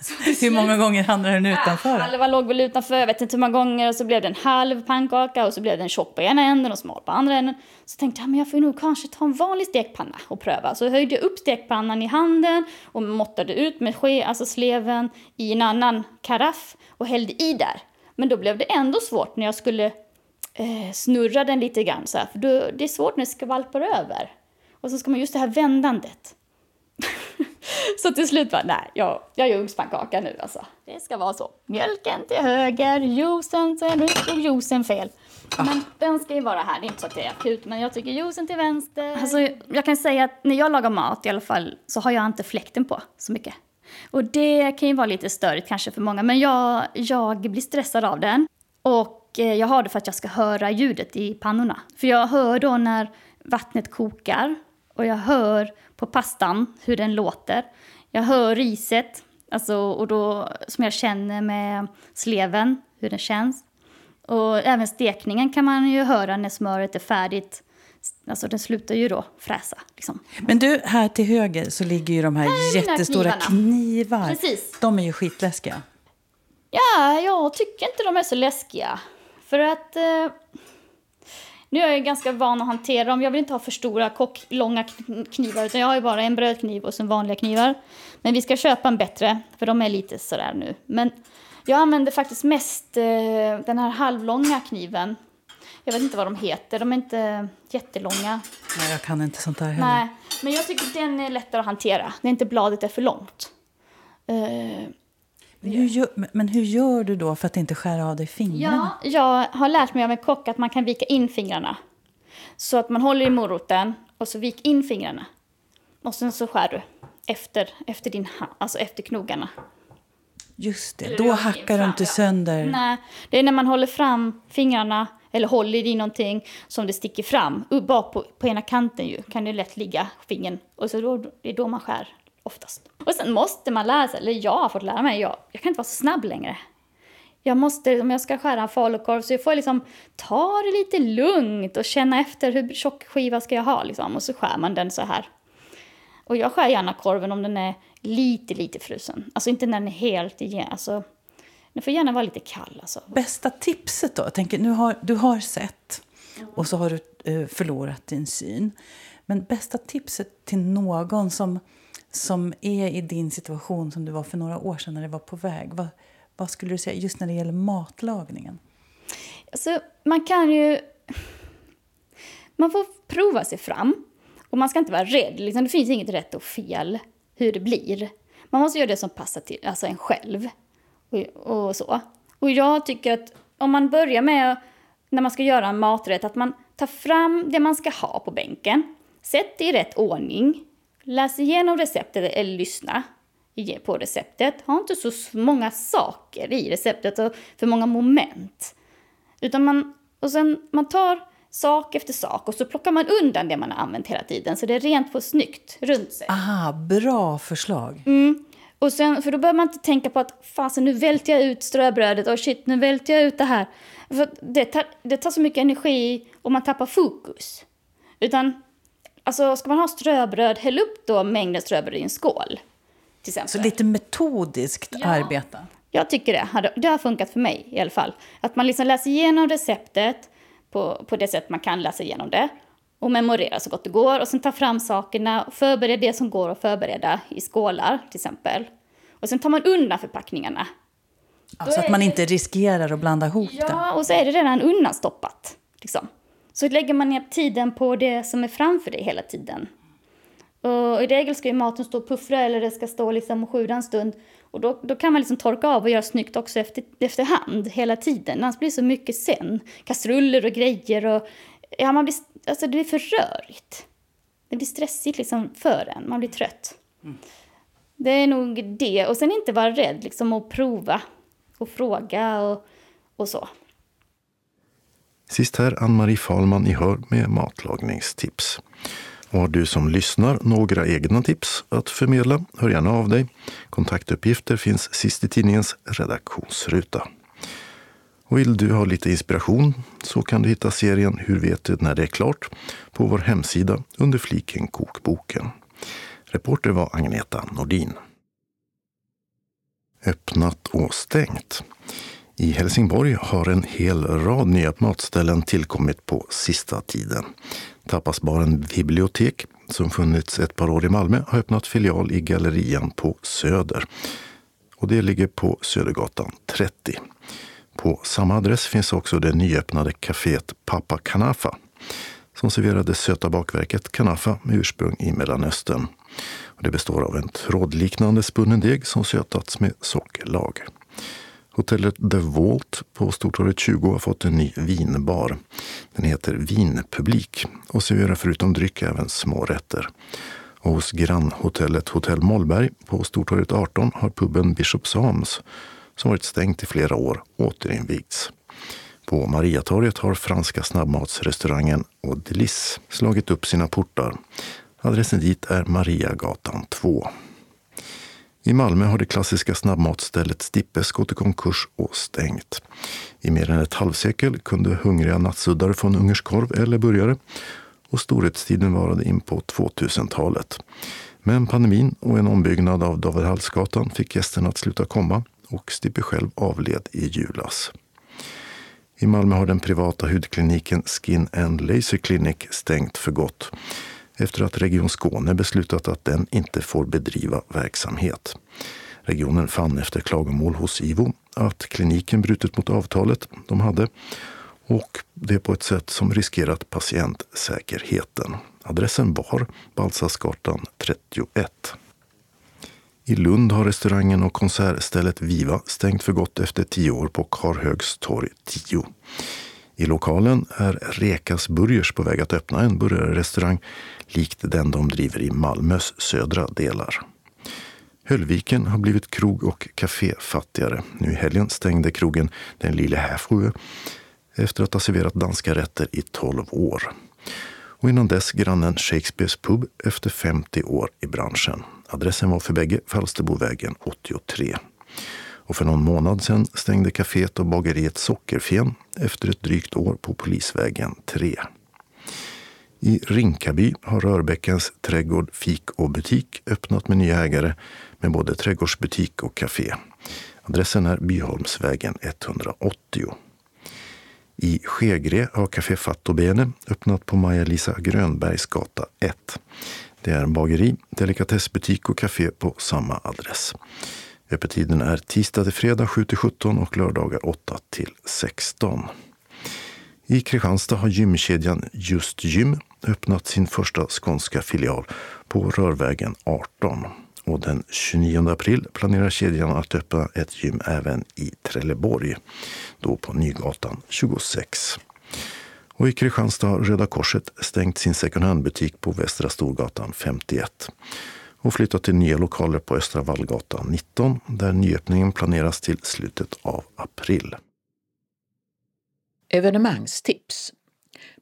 hur många gånger hamnade den utanför? Halva låg väl utanför, jag vet inte hur många gånger. Och så blev det en halv pannkaka och så blev den tjock på ena änden och smal på andra änden. Så tänkte jag, men jag får nog kanske ta en vanlig stekpanna och pröva. Så höjde jag upp stekpannan i handen och måttade ut med ske, alltså sleven, i en annan karaff och hällde i där. Men då blev det ändå svårt när jag skulle eh, snurra den lite grann så här, för då, det är svårt när det skvalpar över. Och så ska man just det här vändandet. så till slut var nej, jag, jag gör ugnspannkaka nu alltså. Det ska vara så. Mjölken till höger, juicen, så nu slog juicen fel. Men den ska ju vara här, det är inte så att det är akut, men jag tycker juicen till vänster. Alltså, jag kan säga att när jag lagar mat i alla fall så har jag inte fläkten på så mycket. Och det kan ju vara lite störigt kanske för många, men jag, jag blir stressad av den. Och eh, jag har det för att jag ska höra ljudet i pannorna. För jag hör då när vattnet kokar och jag hör på pastan hur den låter. Jag hör riset, alltså, och då, som jag känner med sleven, hur den känns. Och även stekningen kan man ju höra när smöret är färdigt. Alltså den slutar ju då fräsa. Liksom. Men du, här till höger så ligger ju de här Här jättestora knivarna. knivar. Precis. De är ju skitläskiga. Ja, jag tycker inte de är så läskiga. För att... Eh, nu är jag ganska van att hantera dem. Jag vill inte ha för stora, kock, långa kn- knivar. Utan jag har bara en brödkniv och sen vanliga knivar. Men vi ska köpa en bättre, för de är lite sådär nu. Men jag använder faktiskt mest eh, den här halvlånga kniven. Jag vet inte vad de heter. De är inte jättelånga. Nej, jag kan inte sånt där heller. Nej, men jag tycker den är lättare att hantera. Det är inte bladet är för långt. Eh, hur, gör, men- hur gör du då för att inte skära av dig fingrarna? Ja, jag har lärt mig av en kock att man kan vika in fingrarna. Så att man håller i moroten och så vik in fingrarna. Och sen så skär du efter, efter, din, alltså efter knogarna. Just det, då hackar du inte sönder. Nej, det är när man håller fram fingrarna eller håller i någonting som det sticker fram. Bak på, på ena kanten ju kan det lätt ligga fingern. Och så då, det är då man skär oftast. Och sen måste man lära sig, eller jag har fått lära mig, jag, jag kan inte vara så snabb längre. Jag måste, om jag ska skära en falukorv så jag får liksom ta det lite lugnt och känna efter hur tjock skiva ska jag ha liksom. Och så skär man den så här. Och jag skär gärna korven om den är lite, lite frusen. Alltså inte när den är helt igen. Alltså, den får gärna vara lite kall alltså. Bästa tipset då? Jag tänker, nu har, du har sett och så har du eh, förlorat din syn. Men bästa tipset till någon som, som är i din situation som du var för några år sedan när det var på väg. Vad, vad skulle du säga just när det gäller matlagningen? Alltså, man kan ju... Man får prova sig fram. Och man ska inte vara rädd. Liksom, det finns inget rätt och fel hur det blir. Man måste göra det som passar till alltså en själv. Och, och så. Och jag tycker att om man börjar med, när man ska göra en maträtt, att man tar fram det man ska ha på bänken. Sätt det i rätt ordning. Läs igenom receptet eller lyssna på receptet. Ha inte så många saker i receptet och för många moment. Utan man, och sen, man tar sak efter sak och så plockar man undan det man har använt hela tiden så det är rent och snyggt runt sig. Aha, bra förslag. Mm. Och sen, för då behöver man inte tänka på att fasen nu välter jag ut ströbrödet och shit nu välter jag ut det här. För det, tar, det tar så mycket energi och man tappar fokus. Utan, alltså ska man ha ströbröd, häll upp då mängden ströbröd i en skål. Till exempel. Så lite metodiskt arbeta. Jag tycker det. Det har funkat för mig i alla fall. Att man liksom läser igenom receptet på, på det sätt man kan läsa igenom det. Och memorera så gott det går. Och sen ta fram sakerna och förbereda det som går att förbereda i skålar till exempel. Och sen tar man undan förpackningarna. Ja, så att man inte riskerar att blanda ihop det. Ja, och så är det redan undanstoppat. Liksom. Så lägger man ner tiden på det som är framför dig hela tiden. Och i regel ska ju maten stå och puffra eller det ska stå liksom och sjuda en stund. Och då, då kan man liksom torka av och göra snyggt också efter, efterhand hela tiden. Annars blir det så mycket sen. Kastruller och grejer och... Ja, man blir, alltså det blir för rörigt. Det blir stressigt liksom för en. Man blir trött. Det är nog det. Och sen inte vara rädd liksom att prova och fråga och, och så. Sist här Ann-Marie Falman i Hör med matlagningstips. Och har du som lyssnar några egna tips att förmedla, hör gärna av dig. Kontaktuppgifter finns sist i tidningens redaktionsruta. Och vill du ha lite inspiration så kan du hitta serien Hur vet du när det är klart på vår hemsida under fliken Kokboken. Reporter var Agneta Nordin. öppnat och stängt. I Helsingborg har en hel rad nya matställen tillkommit på sista tiden. Tapasbaren Bibliotek, som funnits ett par år i Malmö, har öppnat filial i Gallerian på Söder. Och det ligger på Södergatan 30. På samma adress finns också det nyöppnade kaféet Papa Kanafa som serverar det söta bakverket kanafa med ursprung i Mellanöstern. Det består av en trådliknande spunnen deg som sötats med sockerlag. Hotellet The Vault på Stortorget 20 har fått en ny vinbar. Den heter Vinpublik och serverar förutom dryck även små rätter. Och hos grannhotellet Hotell Mollberg på Stortorget 18 har puben Bishop Sams, som varit stängt i flera år, återinvigts. På Mariatorget har franska snabbmatsrestaurangen Audelis slagit upp sina portar. Adressen dit är Mariagatan 2. I Malmö har det klassiska snabbmatsstället Stippes gått i konkurs och stängt. I mer än ett halvsekel kunde hungriga nattsuddare få en ungersk korv eller burgare och storhetstiden varade in på 2000-talet. Men pandemin och en ombyggnad av David Hallsgatan fick gästerna att sluta komma och Stippe själv avled i julas. I Malmö har den privata hudkliniken Skin and Laser Clinic stängt för gott efter att Region Skåne beslutat att den inte får bedriva verksamhet. Regionen fann efter klagomål hos IVO att kliniken brutit mot avtalet de hade och det på ett sätt som riskerat patientsäkerheten. Adressen var Balsasgatan 31. I Lund har restaurangen och konsertstället Viva stängt för gott efter tio år på Karhögs torg 10. I lokalen är Rekas Burgers på väg att öppna en burgarrestaurang likt den de driver i Malmös södra delar. Höllviken har blivit krog och kaféfattigare. Nu i helgen stängde krogen Den lille Häfrue efter att ha serverat danska rätter i 12 år. Och innan dess grannen Shakespeares pub efter 50 år i branschen. Adressen var för bägge Falsterbovägen 83. Och för någon månad sedan stängde kaféet och bageriet Sockerfen efter ett drygt år på Polisvägen 3. I Rinkaby har Rörbäckens trädgård, fik och butik öppnat med nya ägare med både trädgårdsbutik och kafé. Adressen är Byholmsvägen 180. I Skegre har Café Fattobene öppnat på Maja-Lisa Grönbergs gata 1. Det är en bageri, delikatessbutik och kafé på samma adress. Öppettiden är tisdag till fredag 7 till 17 och lördagar 8 till 16. I Kristianstad har gymkedjan Just Gym öppnat sin första skånska filial på Rörvägen 18. Och den 29 april planerar kedjan att öppna ett gym även i Trelleborg, då på Nygatan 26. Och i Kristianstad har Röda Korset stängt sin second hand-butik på Västra Storgatan 51 och flyttat till nya lokaler på Östra Vallgatan 19 där nyöppningen planeras till slutet av april. Evenemangstips.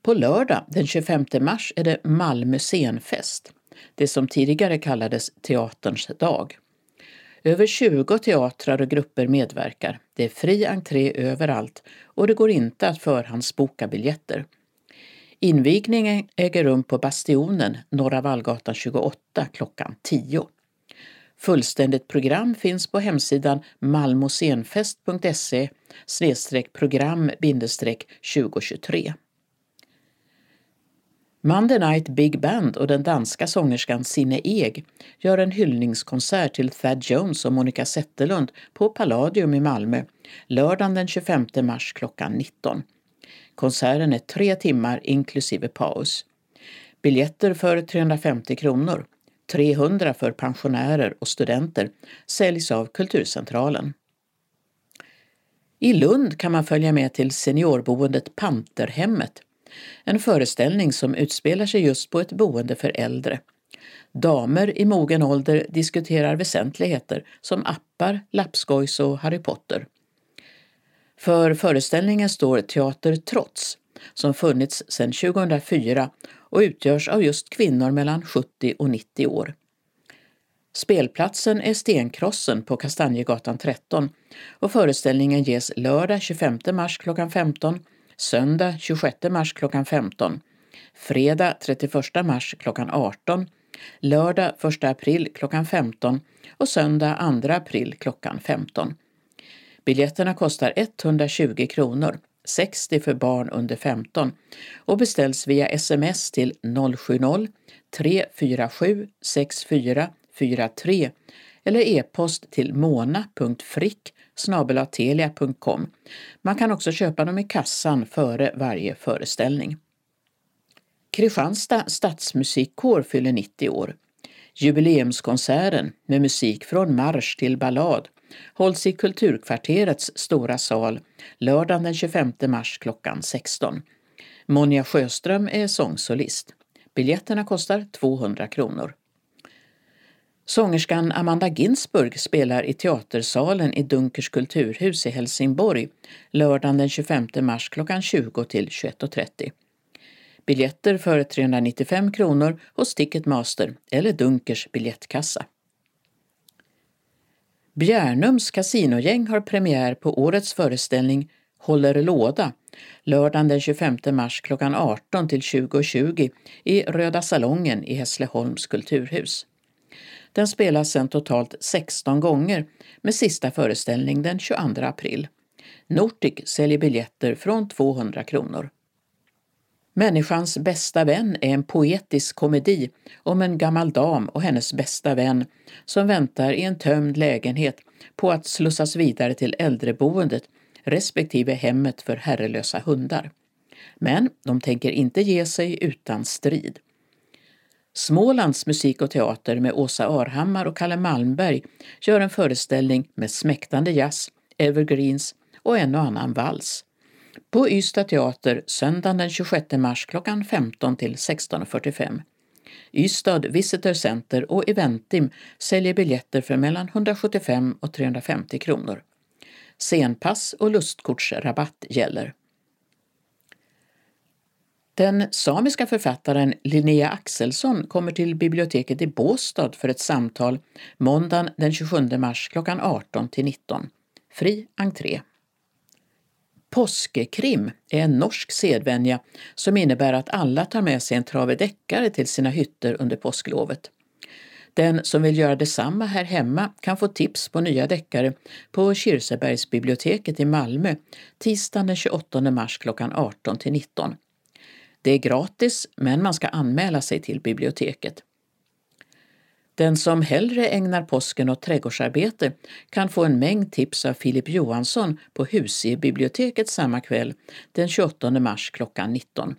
På lördag den 25 mars är det Malmö scenfest, det som tidigare kallades Teaterns dag. Över 20 teatrar och grupper medverkar. Det är fri entré överallt och det går inte att förhandsboka biljetter. Invigningen äger rum på Bastionen, Norra Vallgatan 28 klockan 10. Fullständigt program finns på hemsidan malmoscenfest.se program 2023. Monday Night Big Band och den danska sångerskan Sinne Eg gör en hyllningskonsert till Thad Jones och Monica Zetterlund på Palladium i Malmö lördagen den 25 mars klockan 19. Konserten är tre timmar inklusive paus. Biljetter för 350 kronor, 300 för pensionärer och studenter, säljs av Kulturcentralen. I Lund kan man följa med till seniorboendet Panterhemmet en föreställning som utspelar sig just på ett boende för äldre. Damer i mogen ålder diskuterar väsentligheter som appar, lappskojs och Harry Potter. För föreställningen står Teater Trots som funnits sedan 2004 och utgörs av just kvinnor mellan 70 och 90 år. Spelplatsen är Stenkrossen på Kastanjegatan 13 och föreställningen ges lördag 25 mars klockan 15 söndag 26 mars klockan 15, fredag 31 mars klockan 18 lördag 1 april klockan 15 och söndag 2 april klockan 15. Biljetterna kostar 120 kronor, 60 för barn under 15 och beställs via sms till 070 347 6443 eller e-post till mona.frick snabelatelia.com. Man kan också köpa dem i kassan före varje föreställning. Kristianstad stadsmusikkår fyller 90 år. Jubileumskonserten med musik från marsch till ballad hålls i Kulturkvarterets stora sal lördagen den 25 mars klockan 16. Monja Sjöström är sångsolist. Biljetterna kostar 200 kronor. Sångerskan Amanda Ginsburg spelar i Teatersalen i Dunkers kulturhus i Helsingborg lördagen den 25 mars klockan 20 till 21.30. Biljetter för 395 kronor hos Ticketmaster eller Dunkers biljettkassa. Bjärnums kasinogäng har premiär på årets föreställning Håller låda lördagen den 25 mars klockan 18 till 20.20 i Röda salongen i Hässleholms kulturhus. Den spelas sedan totalt 16 gånger med sista föreställning den 22 april. Nortic säljer biljetter från 200 kronor. Människans bästa vän är en poetisk komedi om en gammal dam och hennes bästa vän som väntar i en tömd lägenhet på att slussas vidare till äldreboendet respektive hemmet för herrelösa hundar. Men de tänker inte ge sig utan strid. Smålands musik och teater med Åsa Arhammar och Kalle Malmberg gör en föreställning med smäktande jazz, evergreens och en och annan vals. På Ystad teater söndagen den 26 mars klockan 15 till 16.45. Ystad Visitor Center och Eventim säljer biljetter för mellan 175 och 350 kronor. Scenpass och lustkortsrabatt gäller. Den samiska författaren Linnea Axelsson kommer till biblioteket i Båstad för ett samtal måndagen den 27 mars klockan 18 till 19. Fri entré. Påskekrim är en norsk sedvänja som innebär att alla tar med sig en trave deckare till sina hytter under påsklovet. Den som vill göra detsamma här hemma kan få tips på nya deckare på Kirsebergsbiblioteket i Malmö tisdagen den 28 mars klockan 18 till 19. Det är gratis, men man ska anmäla sig till biblioteket. Den som hellre ägnar påsken åt trädgårdsarbete kan få en mängd tips av Filip Johansson på Husiebiblioteket samma kväll, den 28 mars klockan 19.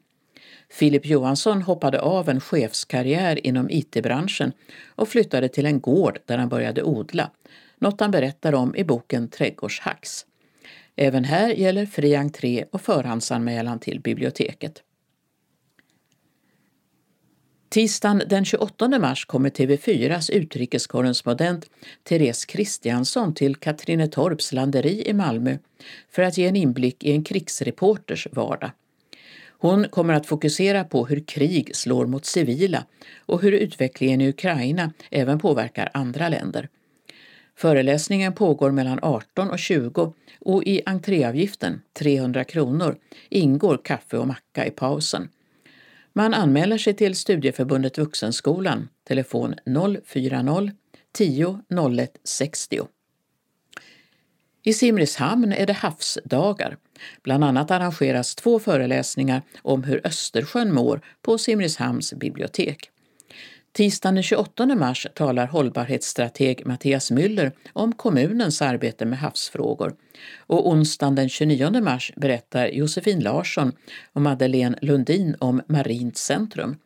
Filip Johansson hoppade av en chefskarriär inom IT-branschen och flyttade till en gård där han började odla, något han berättar om i boken Trädgårdshacks. Även här gäller fri entré och förhandsanmälan till biblioteket. Tisdagen den 28 mars kommer TV4s utrikeskorrespondent Therese Kristiansson till Katrinetorps landeri i Malmö för att ge en inblick i en krigsreporters vardag. Hon kommer att fokusera på hur krig slår mot civila och hur utvecklingen i Ukraina även påverkar andra länder. Föreläsningen pågår mellan 18 och 20 och i entréavgiften, 300 kronor, ingår kaffe och macka i pausen. Man anmäler sig till Studieförbundet Vuxenskolan, telefon 040 10 01 60. I Simrishamn är det havsdagar. Bland annat arrangeras två föreläsningar om hur Östersjön mår på Simrishamns bibliotek. Tisdagen den 28 mars talar hållbarhetsstrateg Mattias Müller om kommunens arbete med havsfrågor och onsdagen den 29 mars berättar Josefin Larsson och Madeleine Lundin om Marint centrum.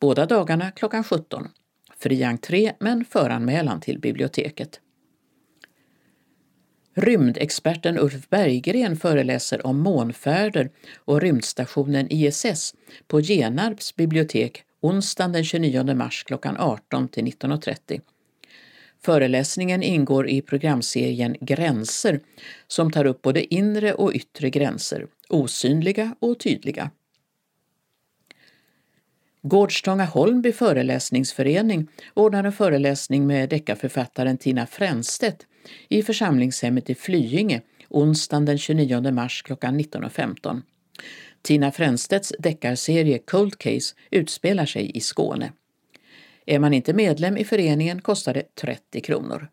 Båda dagarna klockan 17. Fri entré men föranmälan till biblioteket. Rymdexperten Ulf Berggren föreläser om månfärder och rymdstationen ISS på Genarps bibliotek onsdagen den 29 mars klockan 18 till 19.30. Föreläsningen ingår i programserien Gränser som tar upp både inre och yttre gränser, osynliga och tydliga. Gårdstånga Holmby föreläsningsförening ordnar en föreläsning med deckarförfattaren Tina Fränstedt i församlingshemmet i Flyinge onsdagen den 29 mars klockan 19.15. Tina Fränstedts deckarserie Cold Case utspelar sig i Skåne. Är man inte medlem i föreningen kostar det 30 kronor.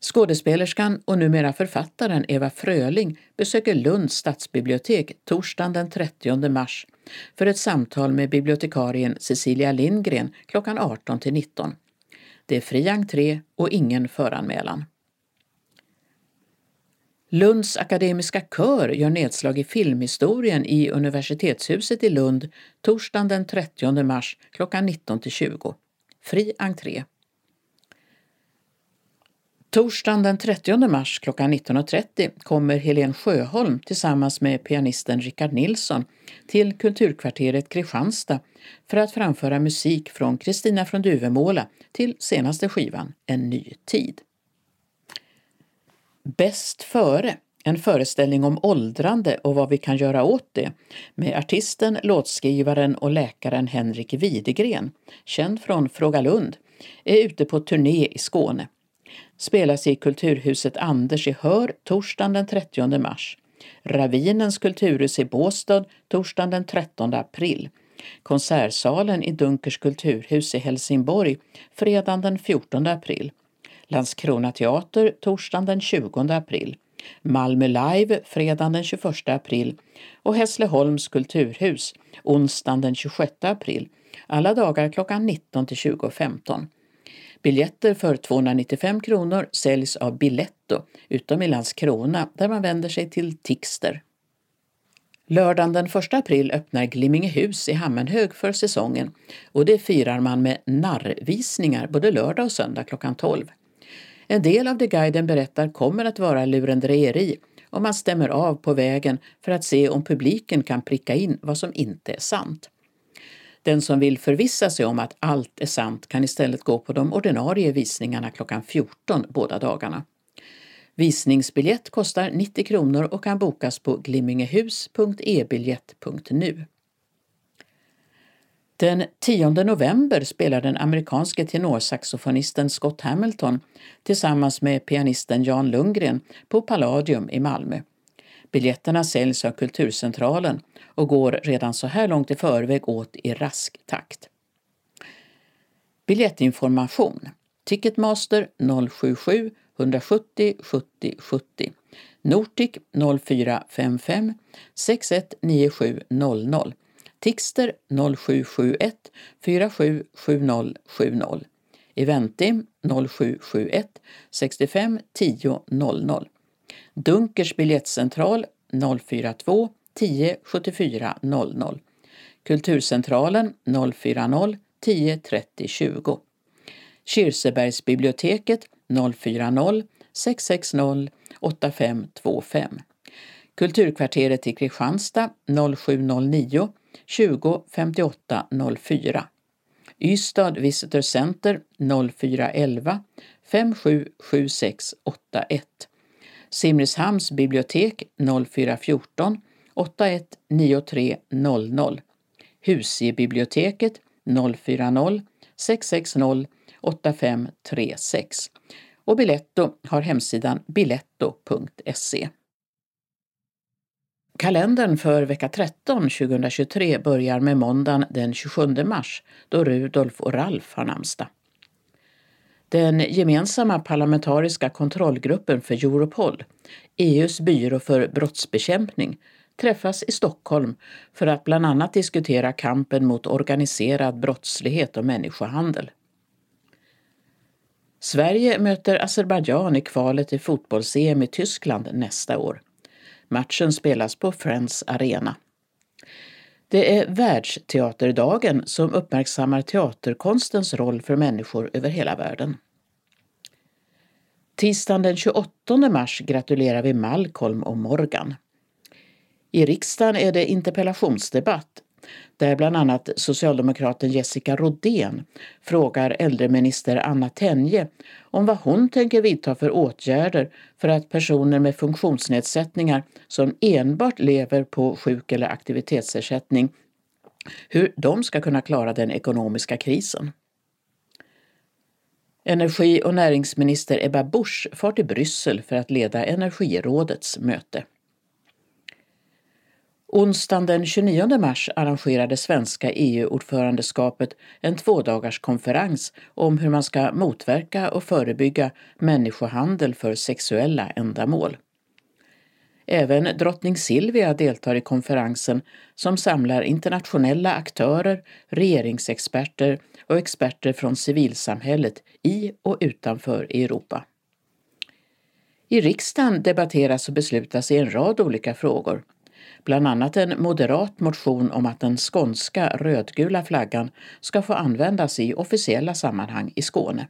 Skådespelerskan och numera författaren Eva Fröling besöker Lunds stadsbibliotek torsdagen den 30 mars för ett samtal med bibliotekarien Cecilia Lindgren klockan 18 till 19. Det är fri entré och ingen föranmälan. Lunds akademiska kör gör nedslag i filmhistorien i Universitetshuset i Lund torsdagen den 30 mars klockan 19-20. Fri entré. Torsdagen den 30 mars klockan 19.30 kommer Helen Sjöholm tillsammans med pianisten Rickard Nilsson till Kulturkvarteret Kristianstad för att framföra musik från Kristina från Duvemåla till senaste skivan En ny tid. Bäst före, en föreställning om åldrande och vad vi kan göra åt det med artisten, låtskrivaren och läkaren Henrik Widegren, känd från Fråga Lund, är ute på turné i Skåne spelas i Kulturhuset Anders i Hör torsdagen den 30 mars. Ravinens kulturhus i Båstad torsdagen den 13 april. Konsertsalen i Dunkers kulturhus i Helsingborg fredagen den 14 april. Landskrona teater torsdagen den 20 april. Malmö Live fredagen den 21 april och Hässleholms kulturhus onsdagen den 26 april. Alla dagar klockan 19 till 20.15. Biljetter för 295 kronor säljs av Biletto, utom i Landskrona där man vänder sig till Tixter. Lördagen den 1 april öppnar Glimmingehus i Hammenhög för säsongen och det firar man med narrvisningar både lördag och söndag klockan 12. En del av det guiden berättar kommer att vara lurendrejeri och man stämmer av på vägen för att se om publiken kan pricka in vad som inte är sant. Den som vill förvissa sig om att allt är sant kan istället gå på de ordinarie visningarna klockan 14 båda dagarna. Visningsbiljett kostar 90 kronor och kan bokas på glimmingehus.ebiljett.nu. Den 10 november spelar den amerikanske tenorsaxofonisten Scott Hamilton tillsammans med pianisten Jan Lundgren på Palladium i Malmö. Biljetterna säljs av Kulturcentralen och går redan så här långt i förväg åt i rask takt. Biljettinformation Ticketmaster 077 170 70 70 Nortic 0455 619700 Tixter 0771 477070 Eventim 0771 65 10 00 Dunkers biljettcentral 042 10 74 00. Kulturcentralen 040 10 30 20. Kirsebergsbiblioteket 040 660 8525. Kulturkvarteret i Kristianstad 0709 20 58 04. Ystad Visitor Center 0411 577681. Simrishamns bibliotek 0414 819300. Husiebiblioteket 040 660 8536. Och Biletto har hemsidan biletto.se. Kalendern för vecka 13 2023 börjar med måndagen den 27 mars då Rudolf och Ralf har namnsdag. Den gemensamma parlamentariska kontrollgruppen för Europol, EUs byrå för brottsbekämpning, träffas i Stockholm för att bland annat diskutera kampen mot organiserad brottslighet och människohandel. Sverige möter Azerbajdzjan i kvalet i fotbolls-EM i Tyskland nästa år. Matchen spelas på Friends Arena. Det är Världsteaterdagen som uppmärksammar teaterkonstens roll för människor över hela världen. Tisdagen den 28 mars gratulerar vi Malcolm och Morgan. I riksdagen är det interpellationsdebatt där bland annat socialdemokraten Jessica Rodén frågar äldreminister Anna Tenje om vad hon tänker vidta för åtgärder för att personer med funktionsnedsättningar som enbart lever på sjuk eller aktivitetsersättning, hur de ska kunna klara den ekonomiska krisen. Energi och näringsminister Ebba Busch far till Bryssel för att leda Energirådets möte. Onsdagen den 29 mars arrangerade svenska EU-ordförandeskapet en tvådagarskonferens om hur man ska motverka och förebygga människohandel för sexuella ändamål. Även drottning Silvia deltar i konferensen som samlar internationella aktörer, regeringsexperter och experter från civilsamhället i och utanför Europa. I riksdagen debatteras och beslutas i en rad olika frågor. Bland annat en moderat motion om att den skånska rödgula flaggan ska få användas i officiella sammanhang i Skåne.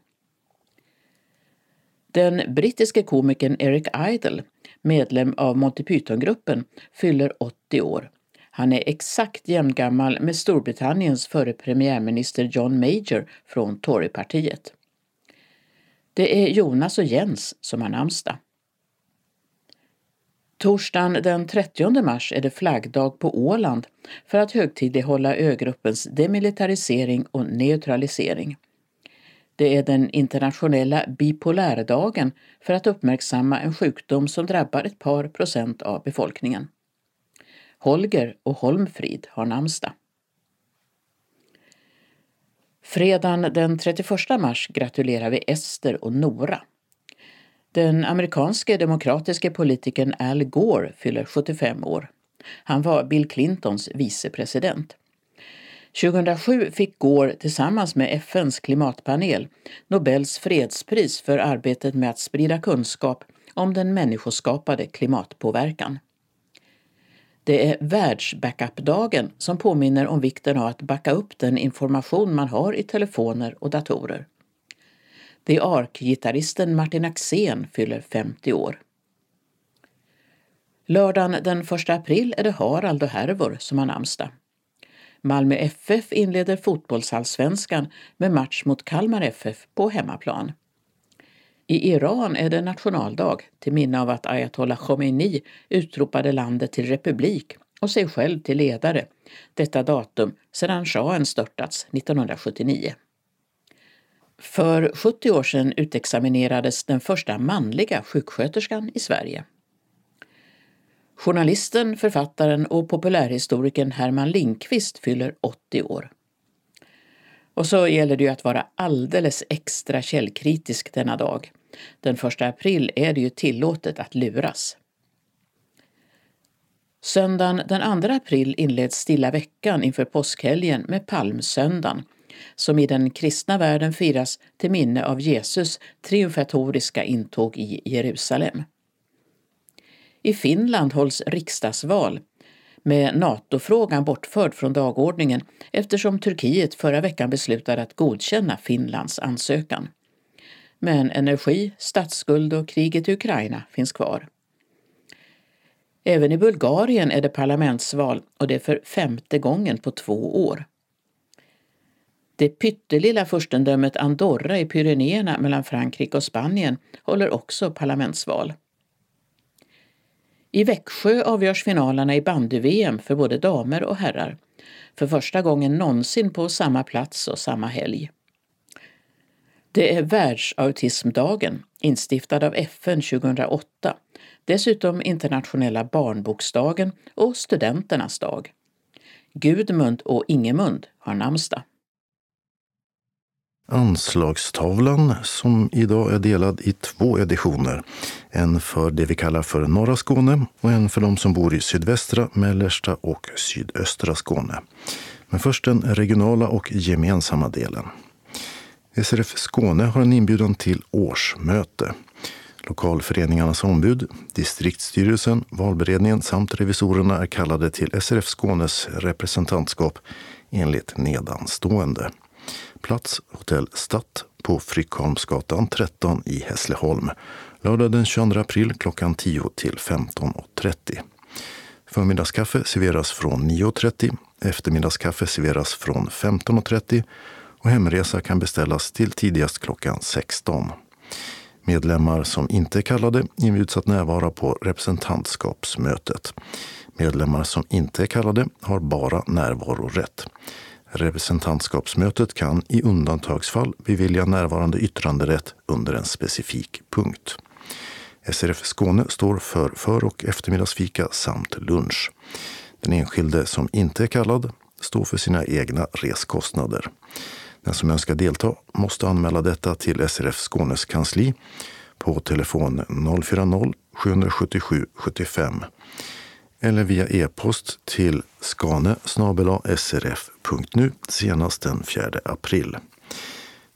Den brittiske komikern Eric Idle, medlem av Monty Python-gruppen, fyller 80 år. Han är exakt jämngammal med Storbritanniens förre premiärminister John Major från Torypartiet. Det är Jonas och Jens som har namnsdag. Torsdagen den 30 mars är det flaggdag på Åland för att högtidlighålla ögruppens demilitarisering och neutralisering. Det är den internationella bipolärdagen för att uppmärksamma en sjukdom som drabbar ett par procent av befolkningen. Holger och Holmfrid har namnsdag. Fredagen den 31 mars gratulerar vi Ester och Nora. Den amerikanske demokratiske politikern Al Gore fyller 75 år. Han var Bill Clintons vicepresident. 2007 fick Gore tillsammans med FNs klimatpanel Nobels fredspris för arbetet med att sprida kunskap om den människoskapade klimatpåverkan. Det är världsbackupdagen som påminner om vikten av att backa upp den information man har i telefoner och datorer. The Ark-gitarristen Martin Axén fyller 50 år. Lördagen den 1 april är det Harald och Hervor som har namnsdag. Malmö FF inleder fotbollsallsvenskan med match mot Kalmar FF på hemmaplan. I Iran är det nationaldag till minne av att ayatollah Khomeini utropade landet till republik och sig själv till ledare, detta datum sedan shahen störtats 1979. För 70 år sedan utexaminerades den första manliga sjuksköterskan i Sverige. Journalisten, författaren och populärhistorikern Herman Lindqvist fyller 80 år. Och så gäller det ju att vara alldeles extra källkritisk denna dag. Den 1 april är det ju tillåtet att luras. Söndagen den 2 april inleds stilla veckan inför påskhelgen med palmsöndagen som i den kristna världen firas till minne av Jesus triumfatoriska intåg i Jerusalem. I Finland hålls riksdagsval med NATO-frågan bortförd från dagordningen eftersom Turkiet förra veckan beslutade att godkänna Finlands ansökan. Men energi, statsskuld och kriget i Ukraina finns kvar. Även i Bulgarien är det parlamentsval och det är för femte gången på två år. Det pyttelilla furstendömet Andorra i Pyrenéerna mellan Frankrike och Spanien håller också parlamentsval. I Växjö avgörs finalerna i bandy-VM för både damer och herrar. För första gången någonsin på samma plats och samma helg. Det är världsautismdagen, instiftad av FN 2008. Dessutom internationella barnboksdagen och studenternas dag. Gudmund och Ingemund har namnsdag. Anslagstavlan som idag är delad i två editioner. En för det vi kallar för norra Skåne och en för de som bor i sydvästra, mellersta och sydöstra Skåne. Men först den regionala och gemensamma delen. SRF Skåne har en inbjudan till årsmöte. Lokalföreningarnas ombud, distriktsstyrelsen, valberedningen samt revisorerna är kallade till SRF Skånes representantskap enligt nedanstående. Plats Hotell Stadt på Frykholmsgatan 13 i Hässleholm. Lördag den 22 april klockan 10 till 15.30. Förmiddagskaffe serveras från 9.30. Eftermiddagskaffe serveras från 15.30 och hemresa kan beställas till tidigast klockan 16. Medlemmar som inte är kallade inbjuds att närvara på representantskapsmötet. Medlemmar som inte är kallade har bara närvarorätt. Representantskapsmötet kan i undantagsfall bevilja närvarande yttranderätt under en specifik punkt. SRF Skåne står för för och eftermiddagsfika samt lunch. Den enskilde som inte är kallad står för sina egna reskostnader. Den som önskar delta måste anmäla detta till SRF Skånes kansli på telefon 040-777 75 eller via e-post till skane srf.nu senast den 4 april.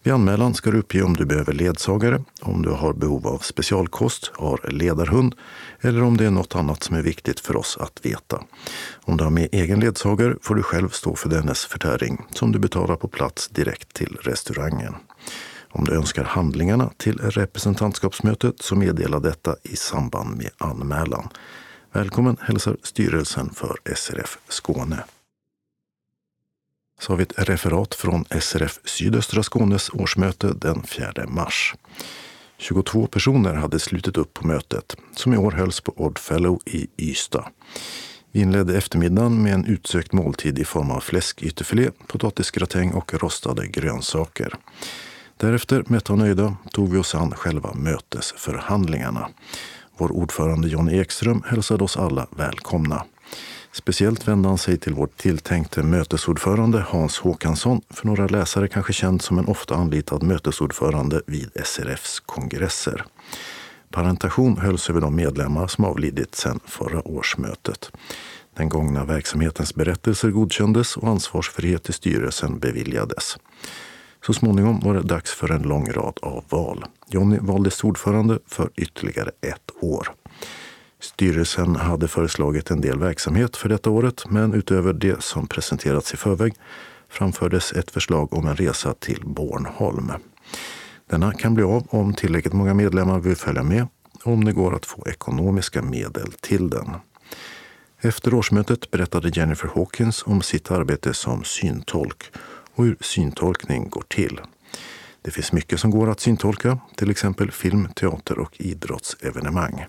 Vid anmälan ska du uppge om du behöver ledsagare, om du har behov av specialkost, har ledarhund eller om det är något annat som är viktigt för oss att veta. Om du har med egen ledsagare får du själv stå för dennes förtäring som du betalar på plats direkt till restaurangen. Om du önskar handlingarna till representantskapsmötet så meddela detta i samband med anmälan. Välkommen hälsar styrelsen för SRF Skåne. Så har vi ett referat från SRF Sydöstra Skånes årsmöte den 4 mars. 22 personer hade slutit upp på mötet, som i år hölls på Oddfellow i Ystad. Vi inledde eftermiddagen med en utsökt måltid i form av fläskytterfilé, potatisgratäng och rostade grönsaker. Därefter, mätta och nöjda, tog vi oss an själva mötesförhandlingarna. Vår ordförande John Ekström hälsade oss alla välkomna. Speciellt vände han sig till vår tilltänkte mötesordförande Hans Håkansson, för några läsare kanske känd som en ofta anlitad mötesordförande vid SRFs kongresser. Parentation hölls över de medlemmar som avlidit sedan förra årsmötet. Den gångna verksamhetens berättelser godkändes och ansvarsfrihet i styrelsen beviljades. Så småningom var det dags för en lång rad av val. Jonny valdes ordförande för ytterligare ett år. Styrelsen hade föreslagit en del verksamhet för detta året, men utöver det som presenterats i förväg framfördes ett förslag om en resa till Bornholm. Denna kan bli av om tillräckligt många medlemmar vill följa med och om det går att få ekonomiska medel till den. Efter årsmötet berättade Jennifer Hawkins om sitt arbete som syntolk och hur syntolkning går till. Det finns mycket som går att syntolka, till exempel film, teater och idrottsevenemang.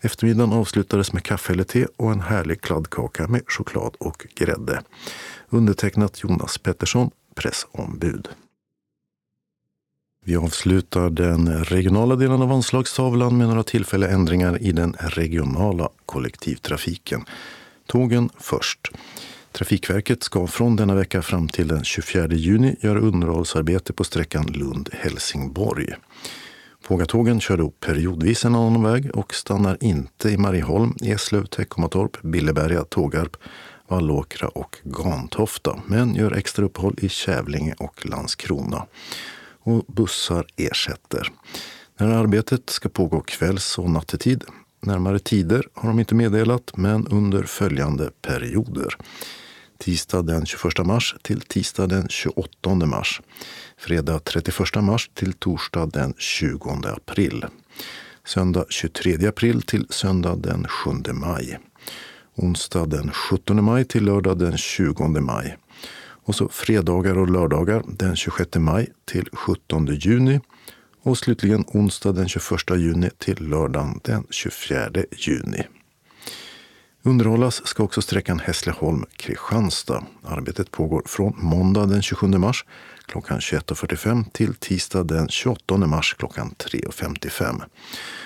Eftermiddagen avslutades med kaffe eller te och en härlig kladdkaka med choklad och grädde. Undertecknat Jonas Pettersson, pressombud. Vi avslutar den regionala delen av anslagstavlan med några tillfälliga ändringar i den regionala kollektivtrafiken. Tågen först. Trafikverket ska från denna vecka fram till den 24 juni göra underhållsarbete på sträckan Lund-Helsingborg. Pågatågen kör då periodvis en annan väg och stannar inte i Marieholm, Eslöv, Teckomatorp, Billeberga, Tågarp, Vallåkra och Gantofta men gör extra uppehåll i Kävlinge och Landskrona. Och bussar ersätter. När arbetet ska pågå kvälls och nattetid. Närmare tider har de inte meddelat, men under följande perioder tisdag den 21 mars till tisdag den 28 mars. Fredag 31 mars till torsdag den 20 april. Söndag 23 april till söndag den 7 maj. Onsdag den 17 maj till lördag den 20 maj. Och så fredagar och lördagar den 26 maj till 17 juni. Och slutligen onsdag den 21 juni till lördagen den 24 juni. Underhållas ska också sträckan Hässleholm-Kristianstad. Arbetet pågår från måndag den 27 mars klockan 21.45 till tisdag den 28 mars klockan 3.55.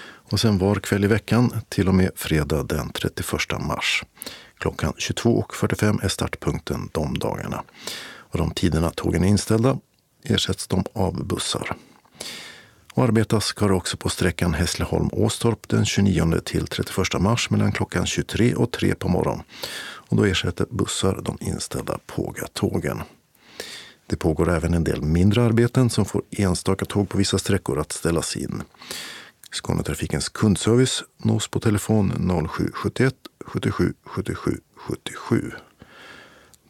Och sen var kväll i veckan till och med fredag den 31 mars. Klockan 22.45 är startpunkten de dagarna. Och de tiderna tågen är inställda ersätts de av bussar. Och arbetas ska det också på sträckan Hässleholm-Åstorp den 29 till 31 mars mellan klockan 23 och 3 på morgonen. Och då ersätter bussar de inställda Pågatågen. Det pågår även en del mindre arbeten som får enstaka tåg på vissa sträckor att ställas in. Skånetrafikens kundservice nås på telefon 0771 77 77 77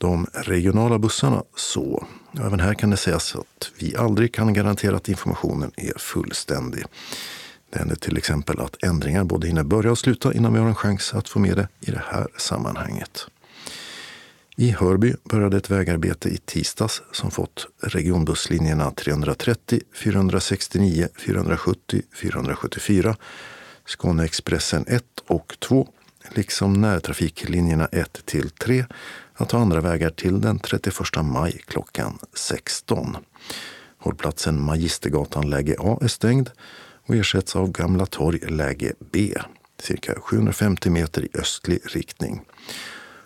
de regionala bussarna så. Även här kan det sägas att vi aldrig kan garantera att informationen är fullständig. Det händer till exempel att ändringar både hinner börja och sluta innan vi har en chans att få med det i det här sammanhanget. I Hörby började ett vägarbete i tisdags som fått regionbusslinjerna 330, 469, 470, 474, Skåneexpressen 1 och 2 liksom närtrafiklinjerna 1 till 3 att ta andra vägar till den 31 maj klockan 16. Hållplatsen Magistergatan läge A är stängd och ersätts av Gamla torg läge B, cirka 750 meter i östlig riktning.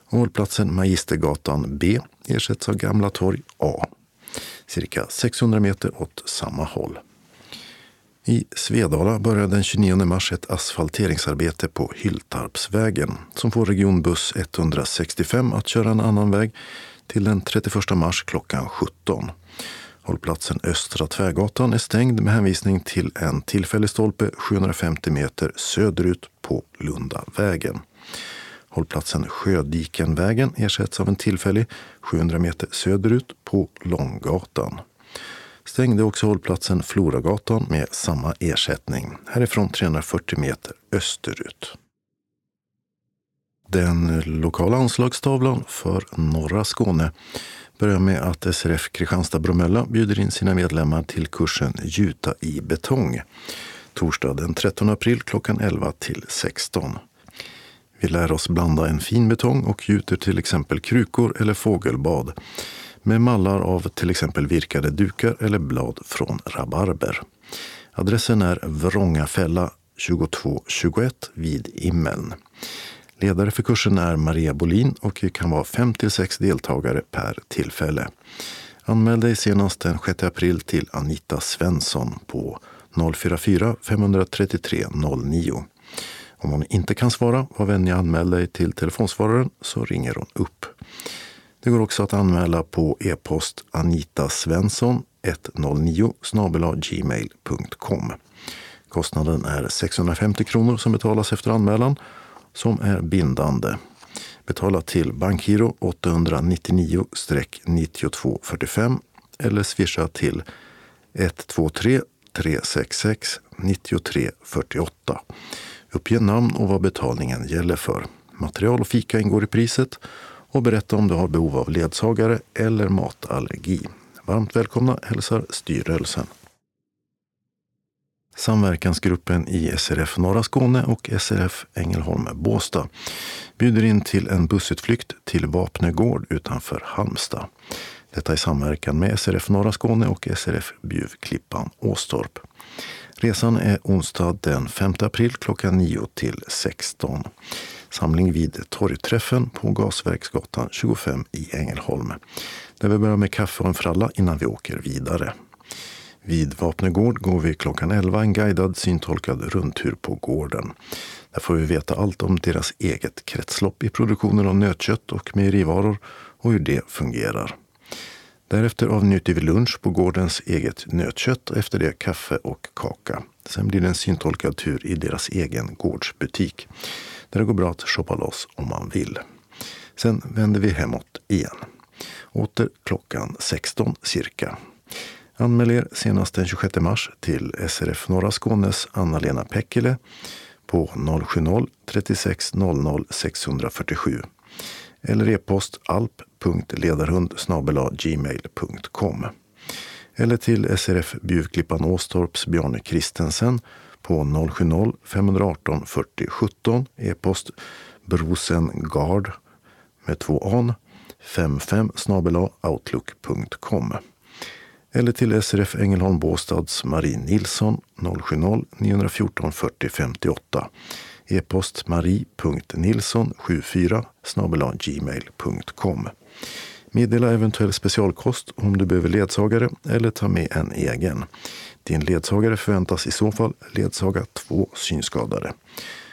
Hållplatsen Magistergatan B ersätts av Gamla torg A. Cirka 600 meter åt samma håll. I Svedala börjar den 29 mars ett asfalteringsarbete på Hyltarpsvägen som får regionbuss 165 att köra en annan väg till den 31 mars klockan 17. Hållplatsen Östra Tvärgatan är stängd med hänvisning till en tillfällig stolpe 750 meter söderut på Lundavägen. Hållplatsen Sjödikenvägen ersätts av en tillfällig 700 meter söderut på Långgatan. Stängde också hållplatsen Floragatan med samma ersättning, härifrån 340 meter österut. Den lokala anslagstavlan för norra Skåne börjar med att SRF Kristianstad-Bromölla bjuder in sina medlemmar till kursen Gjuta i betong. Torsdag den 13 april klockan 11 till 16. Vi lär oss blanda en fin betong och gjuter till exempel krukor eller fågelbad med mallar av till exempel virkade dukar eller blad från rabarber. Adressen är Vrångafälla 2221 vid Immeln. Ledare för kursen är Maria Bolin och det kan vara 5 6 deltagare per tillfälle. Anmäl dig senast den 6 april till Anita Svensson på 044 533 09. Om hon inte kan svara, var vänlig anmäl dig till telefonsvararen så ringer hon upp. Det går också att anmäla på e-post anitasvensson 109 gmail.com. Kostnaden är 650 kronor som betalas efter anmälan som är bindande. Betala till Bankgiro 899-9245 eller swisha till 123 366 9348. Uppge namn och vad betalningen gäller för. Material och fika ingår i priset och berätta om du har behov av ledsagare eller matallergi. Varmt välkomna hälsar styrelsen. Samverkansgruppen i SRF Norra Skåne och SRF Ängelholm Båstad bjuder in till en bussutflykt till Vapnegård utanför Halmstad. Detta i samverkan med SRF Norra Skåne och SRF Bjuvklippan Åstorp. Resan är onsdag den 5 april klockan 9 till 16. Samling vid torgträffen på Gasverksgatan 25 i Ängelholm. Där vi börjar med kaffe och en fralla innan vi åker vidare. Vid Vapnegård går vi klockan 11 en guidad syntolkad rundtur på gården. Där får vi veta allt om deras eget kretslopp i produktionen av nötkött och mejerivaror och hur det fungerar. Därefter avnjuter vi lunch på gårdens eget nötkött och efter det kaffe och kaka. Sen blir det en syntolkad tur i deras egen gårdsbutik. Där det går bra att shoppa loss om man vill. Sen vänder vi hemåt igen. Åter klockan 16 cirka. Anmäl er senast den 26 mars till SRF Norra Skånes Anna-Lena Pekkele på 070-36 00 647 eller e-post alp.ledarhund gmail.com eller till SRF Bjuvklippan Åstorps Bjarne Kristensen på 070-518 40 17 e-post brosengard med två an 55 outlook.com eller till SRF Ängelholm Båstads Marie Nilsson 070-914 40 58 e-post marie.nilsson74 gmail.com. Meddela eventuell specialkost om du behöver ledsagare eller ta med en egen. Din ledsagare förväntas i så fall ledsaga två synskadade.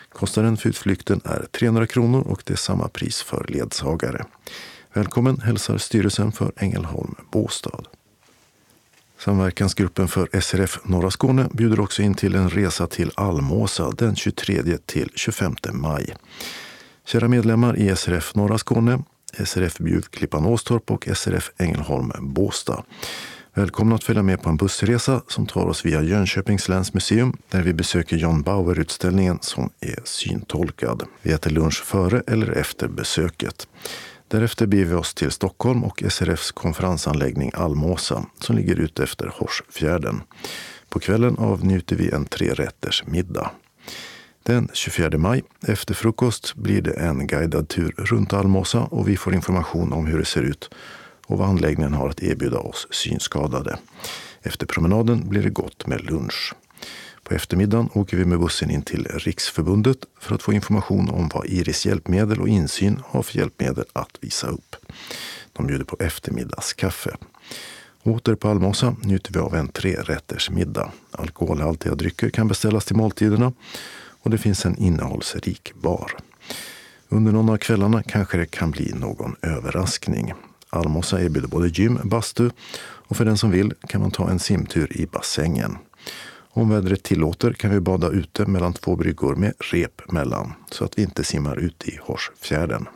Kostnaden för utflykten är 300 kronor och det är samma pris för ledsagare. Välkommen hälsar styrelsen för Ängelholm Båstad. Samverkansgruppen för SRF Norra Skåne bjuder också in till en resa till Almåsa den 23 till 25 maj. Kära medlemmar i SRF Norra Skåne, SRF Bjuv Klippan Åstorp och SRF Ängelholm Båstad. Välkomna att följa med på en bussresa som tar oss via Jönköpings läns museum där vi besöker John Bauer-utställningen som är syntolkad. Vi äter lunch före eller efter besöket. Därefter beger vi oss till Stockholm och SRFs konferensanläggning Almåsa som ligger ute efter Horsfjärden. På kvällen avnjuter vi en trerätters middag. Den 24 maj efter frukost blir det en guidad tur runt Almåsa och vi får information om hur det ser ut och vad anläggningen har att erbjuda oss synskadade. Efter promenaden blir det gott med lunch. På eftermiddagen åker vi med bussen in till Riksförbundet för att få information om vad Iris hjälpmedel och insyn har för hjälpmedel att visa upp. De bjuder på eftermiddagskaffe. Åter på Almosa njuter vi av en trerättersmiddag. Alkoholhaltiga drycker kan beställas till måltiderna och det finns en innehållsrik bar. Under någon av kvällarna kanske det kan bli någon överraskning. Almosa erbjuder både gym, bastu och för den som vill kan man ta en simtur i bassängen. Om vädret tillåter kan vi bada ute mellan två bryggor med rep mellan så att vi inte simmar ut i Horsfjärden.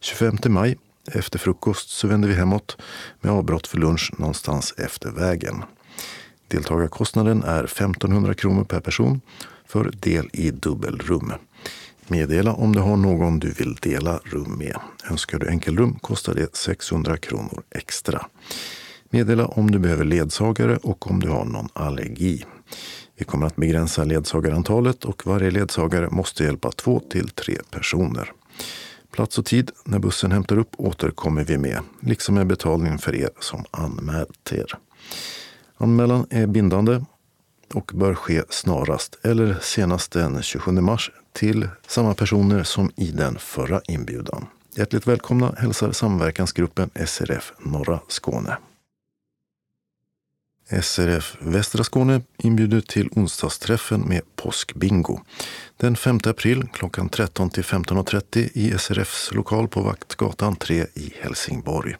25 maj efter frukost så vänder vi hemåt med avbrott för lunch någonstans efter vägen. Deltagarkostnaden är 1500 kronor per person för del i dubbelrum. Meddela om du har någon du vill dela rum med. Önskar du enkelrum kostar det 600 kronor extra. Meddela om du behöver ledsagare och om du har någon allergi. Vi kommer att begränsa ledsagarantalet och varje ledsagare måste hjälpa två till tre personer. Plats och tid när bussen hämtar upp återkommer vi med, liksom med betalning för er som anmält er. Anmälan är bindande och bör ske snarast eller senast den 27 mars till samma personer som i den förra inbjudan. Hjärtligt välkomna hälsar samverkansgruppen SRF Norra Skåne. SRF Västra Skåne inbjuder till onsdagsträffen med påskbingo. Den 5 april klockan 13 till 15.30 i SRFs lokal på Vaktgatan 3 i Helsingborg.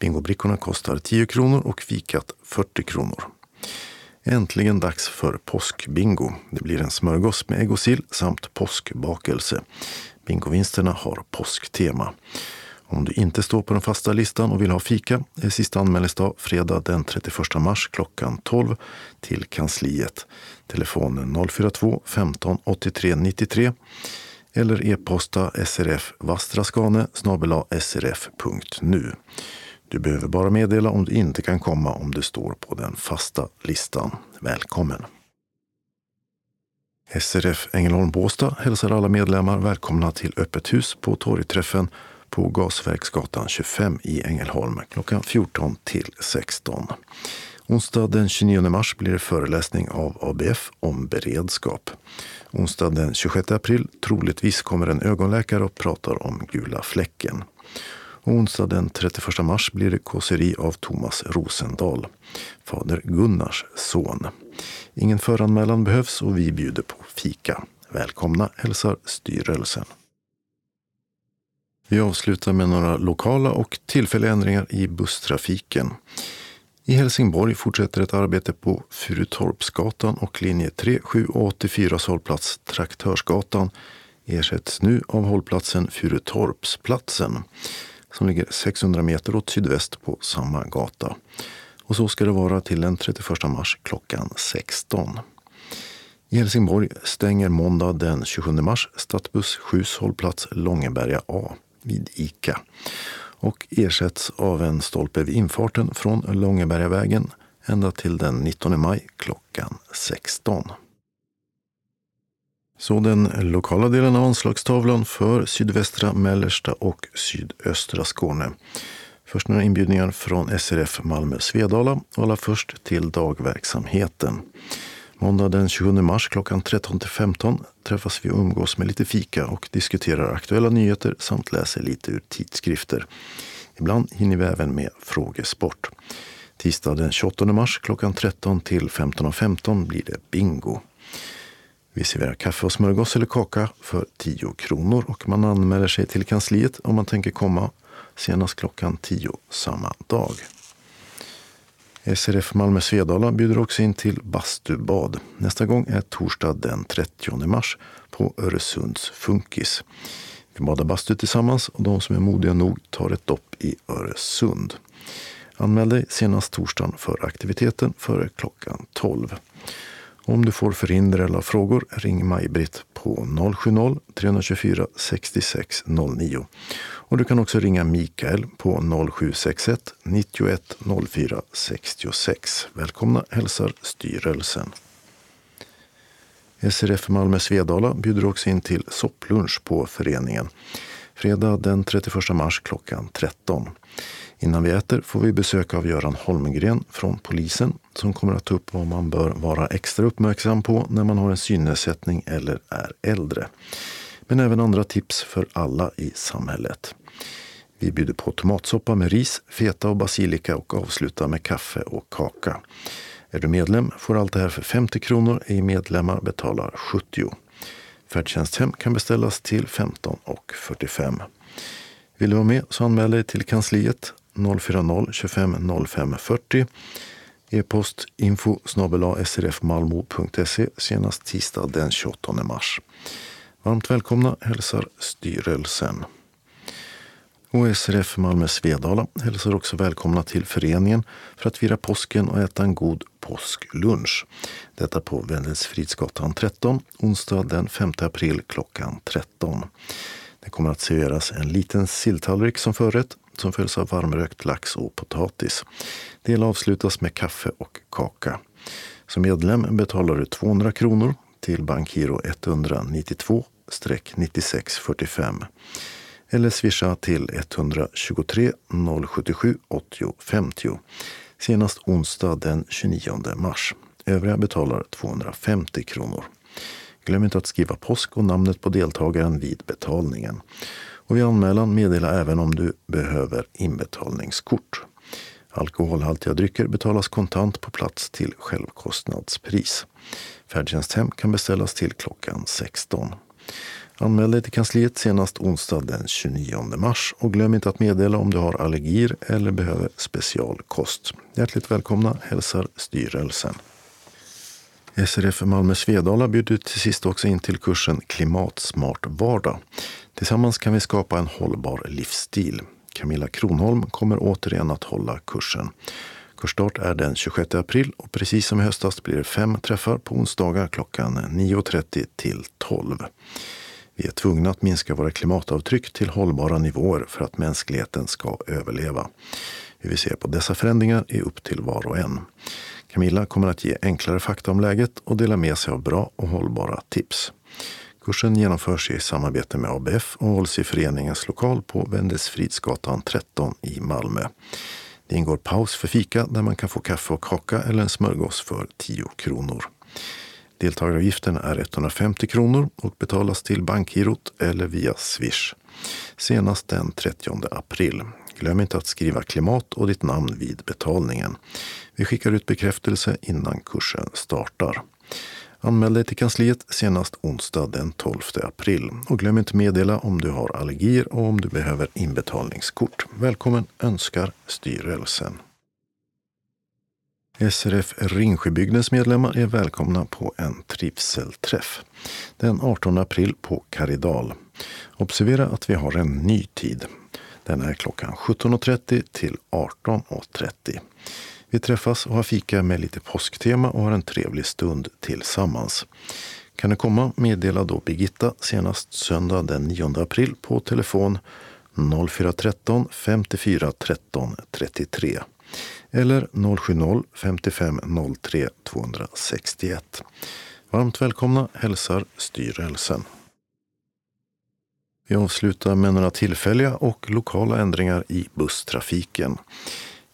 Bingobrickorna kostar 10 kronor och fikat 40 kronor. Äntligen dags för påskbingo. Det blir en smörgås med ägg och sill samt påskbakelse. Bingovinsterna har påsktema. Om du inte står på den fasta listan och vill ha fika är sista anmälningsdag fredag den 31 mars klockan 12 till kansliet. Telefonen 042 15 83 93 eller e-posta srf vastraskane srf.nu. Du behöver bara meddela om du inte kan komma om du står på den fasta listan. Välkommen! SRF Ängelholm Båstad hälsar alla medlemmar välkomna till öppet hus på torgträffen på Gasverksgatan 25 i Ängelholm klockan 14 till 16. Onsdag den 29 mars blir det föreläsning av ABF om beredskap. Onsdag den 26 april troligtvis kommer en ögonläkare och pratar om gula fläcken. Och onsdag den 31 mars blir det kåseri av Thomas Rosendahl, fader Gunnars son. Ingen föranmälan behövs och vi bjuder på fika. Välkomna hälsar styrelsen. Vi avslutar med några lokala och tillfälliga ändringar i busstrafiken. I Helsingborg fortsätter ett arbete på Furutorpsgatan och linje 3, 7 och 84 hållplats Traktörsgatan ersätts nu av hållplatsen Furutorpsplatsen som ligger 600 meter åt sydväst på samma gata. Och så ska det vara till den 31 mars klockan 16. I Helsingborg stänger måndag den 27 mars Stadsbuss 7 hållplats Långeberga A vid ICA och ersätts av en stolpe vid infarten från Långebergavägen ända till den 19 maj klockan 16. Så den lokala delen av anslagstavlan för sydvästra, mellersta och sydöstra Skåne. Först några inbjudningar från SRF Malmö Svedala och allra först till dagverksamheten. Måndag den 27 mars klockan 13 till 15 träffas vi och umgås med lite fika och diskuterar aktuella nyheter samt läser lite ur tidskrifter. Ibland hinner vi även med frågesport. Tisdag den 28 mars klockan 13 till 15.15 .15 blir det bingo. Vi serverar kaffe och smörgås eller kaka för 10 kronor och man anmäler sig till kansliet om man tänker komma senast klockan 10 samma dag. SRF Malmö Svedala bjuder också in till bastubad. Nästa gång är torsdag den 30 mars på Öresunds Funkis. Vi badar bastu tillsammans och de som är modiga nog tar ett dopp i Öresund. Anmäl dig senast torsdagen för aktiviteten före klockan 12. Om du får förhinder eller frågor, ring Maj-Britt på 070-324 66 09. Och du kan också ringa Mikael på 0761 91 04 66. Välkomna hälsar styrelsen. SRF Malmö Svedala bjuder också in till sopplunch på föreningen. Fredag den 31 mars klockan 13. Innan vi äter får vi besök av Göran Holmgren från polisen som kommer att ta upp vad man bör vara extra uppmärksam på när man har en synnedsättning eller är äldre. Men även andra tips för alla i samhället. Vi bjuder på tomatsoppa med ris, feta och basilika och avslutar med kaffe och kaka. Är du medlem får allt det här för 50 kronor, ej medlemmar betalar 70. Färdtjänsthem kan beställas till 15 och 45. Vill du vara med så anmäl dig till kansliet 040 25 05 40. E-post info srfmalmo.se senast tisdag den 28 mars. Varmt välkomna hälsar styrelsen. OSRF Malmö Svedala hälsar också välkomna till föreningen för att fira påsken och äta en god påsklunch. Detta på Wendelsfridsgatan 13, onsdag den 5 april klockan 13. Det kommer att serveras en liten silltallrik som förrätt som följs av varmrökt lax och potatis. Det hela avslutas med kaffe och kaka. Som medlem betalar du 200 kronor till Bankgiro 192-9645 eller swisha till 123 077 80 50 senast onsdag den 29 mars. Övriga betalar 250 kronor. Glöm inte att skriva påsk och namnet på deltagaren vid betalningen. Och vid anmälan meddela även om du behöver inbetalningskort. Alkoholhaltiga drycker betalas kontant på plats till självkostnadspris. Färdtjänsthem kan beställas till klockan 16. Anmäl dig till kansliet senast onsdag den 29 mars och glöm inte att meddela om du har allergier eller behöver specialkost. Hjärtligt välkomna hälsar styrelsen. SRF Malmö Svedala bjuder till sist också in till kursen Klimatsmart vardag. Tillsammans kan vi skapa en hållbar livsstil. Camilla Kronholm kommer återigen att hålla kursen. Kursstart är den 26 april och precis som i höstas blir det fem träffar på onsdagar klockan 9.30 till 12. Vi är tvungna att minska våra klimatavtryck till hållbara nivåer för att mänskligheten ska överleva. Hur vi ser på dessa förändringar är upp till var och en. Camilla kommer att ge enklare fakta om läget och dela med sig av bra och hållbara tips. Kursen genomförs i samarbete med ABF och hålls i föreningens lokal på Wendelsfridsgatan 13 i Malmö. Det ingår paus för fika där man kan få kaffe och kaka eller en smörgås för 10 kronor. Deltagaravgiften är 150 kronor och betalas till bankgirot eller via Swish. Senast den 30 april. Glöm inte att skriva klimat och ditt namn vid betalningen. Vi skickar ut bekräftelse innan kursen startar. Anmäl dig till kansliet senast onsdag den 12 april. Och glöm inte meddela om du har allergier och om du behöver inbetalningskort. Välkommen önskar styrelsen. SRF Ringsjöbygdens medlemmar är välkomna på en trivselträff den 18 april på Karidal. Observera att vi har en ny tid. Den är klockan 17.30 till 18.30. Vi träffas och har fika med lite påsktema och har en trevlig stund tillsammans. Kan du komma? Meddela då Birgitta senast söndag den 9 april på telefon 0413 54 13 33 eller 070 55 03 261. Varmt välkomna hälsar styrelsen. Vi avslutar med några tillfälliga och lokala ändringar i busstrafiken.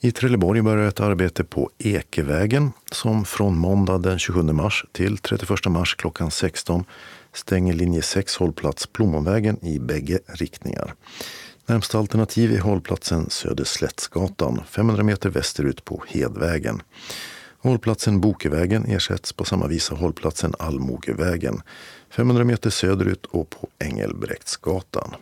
I Trelleborg börjar ett arbete på Ekevägen som från måndag den 27 mars till 31 mars klockan 16 stänger linje 6 hållplats Plommonvägen i bägge riktningar. Närmsta alternativ är hållplatsen Söderslättsgatan 500 meter västerut på Hedvägen. Hållplatsen Bokevägen ersätts på samma vis av hållplatsen Allmogevägen 500 meter söderut och på Engelbrektsgatan.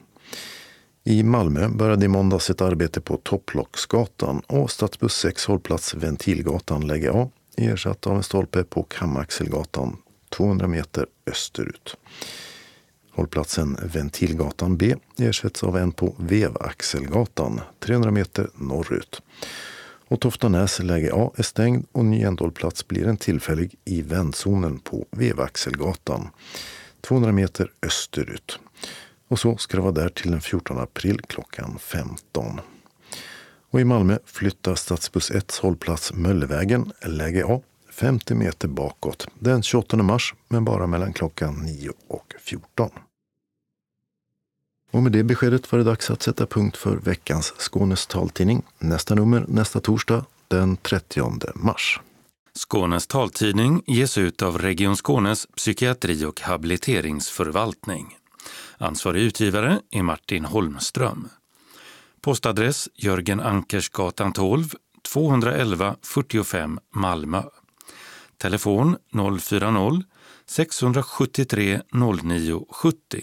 I Malmö började i måndags ett arbete på Topplocksgatan och stadsbuss 6 hållplats Ventilgatan läge A ersatt av en stolpe på Kamaxelgatan 200 meter österut. Hållplatsen Ventilgatan B ersätts av en på Vevaxelgatan 300 meter norrut. Och Toftanäs läge A är stängd och ny ändhållplats blir en tillfällig i vändzonen på Vevaxelgatan 200 meter österut. Och så ska det vara där till den 14 april klockan 15. Och i Malmö flyttar stadsbuss 1 hållplats Möllevägen, läge A, 50 meter bakåt den 28 mars, men bara mellan klockan 9 och 14. Och med det beskedet var det dags att sätta punkt för veckans Skånes taltidning. Nästa nummer nästa torsdag den 30 mars. Skånes taltidning ges ut av Region Skånes psykiatri och habiliteringsförvaltning. Ansvarig utgivare är Martin Holmström. Postadress Jörgen Ankersgatan 12, 211 45 Malmö. Telefon 040-673 0970.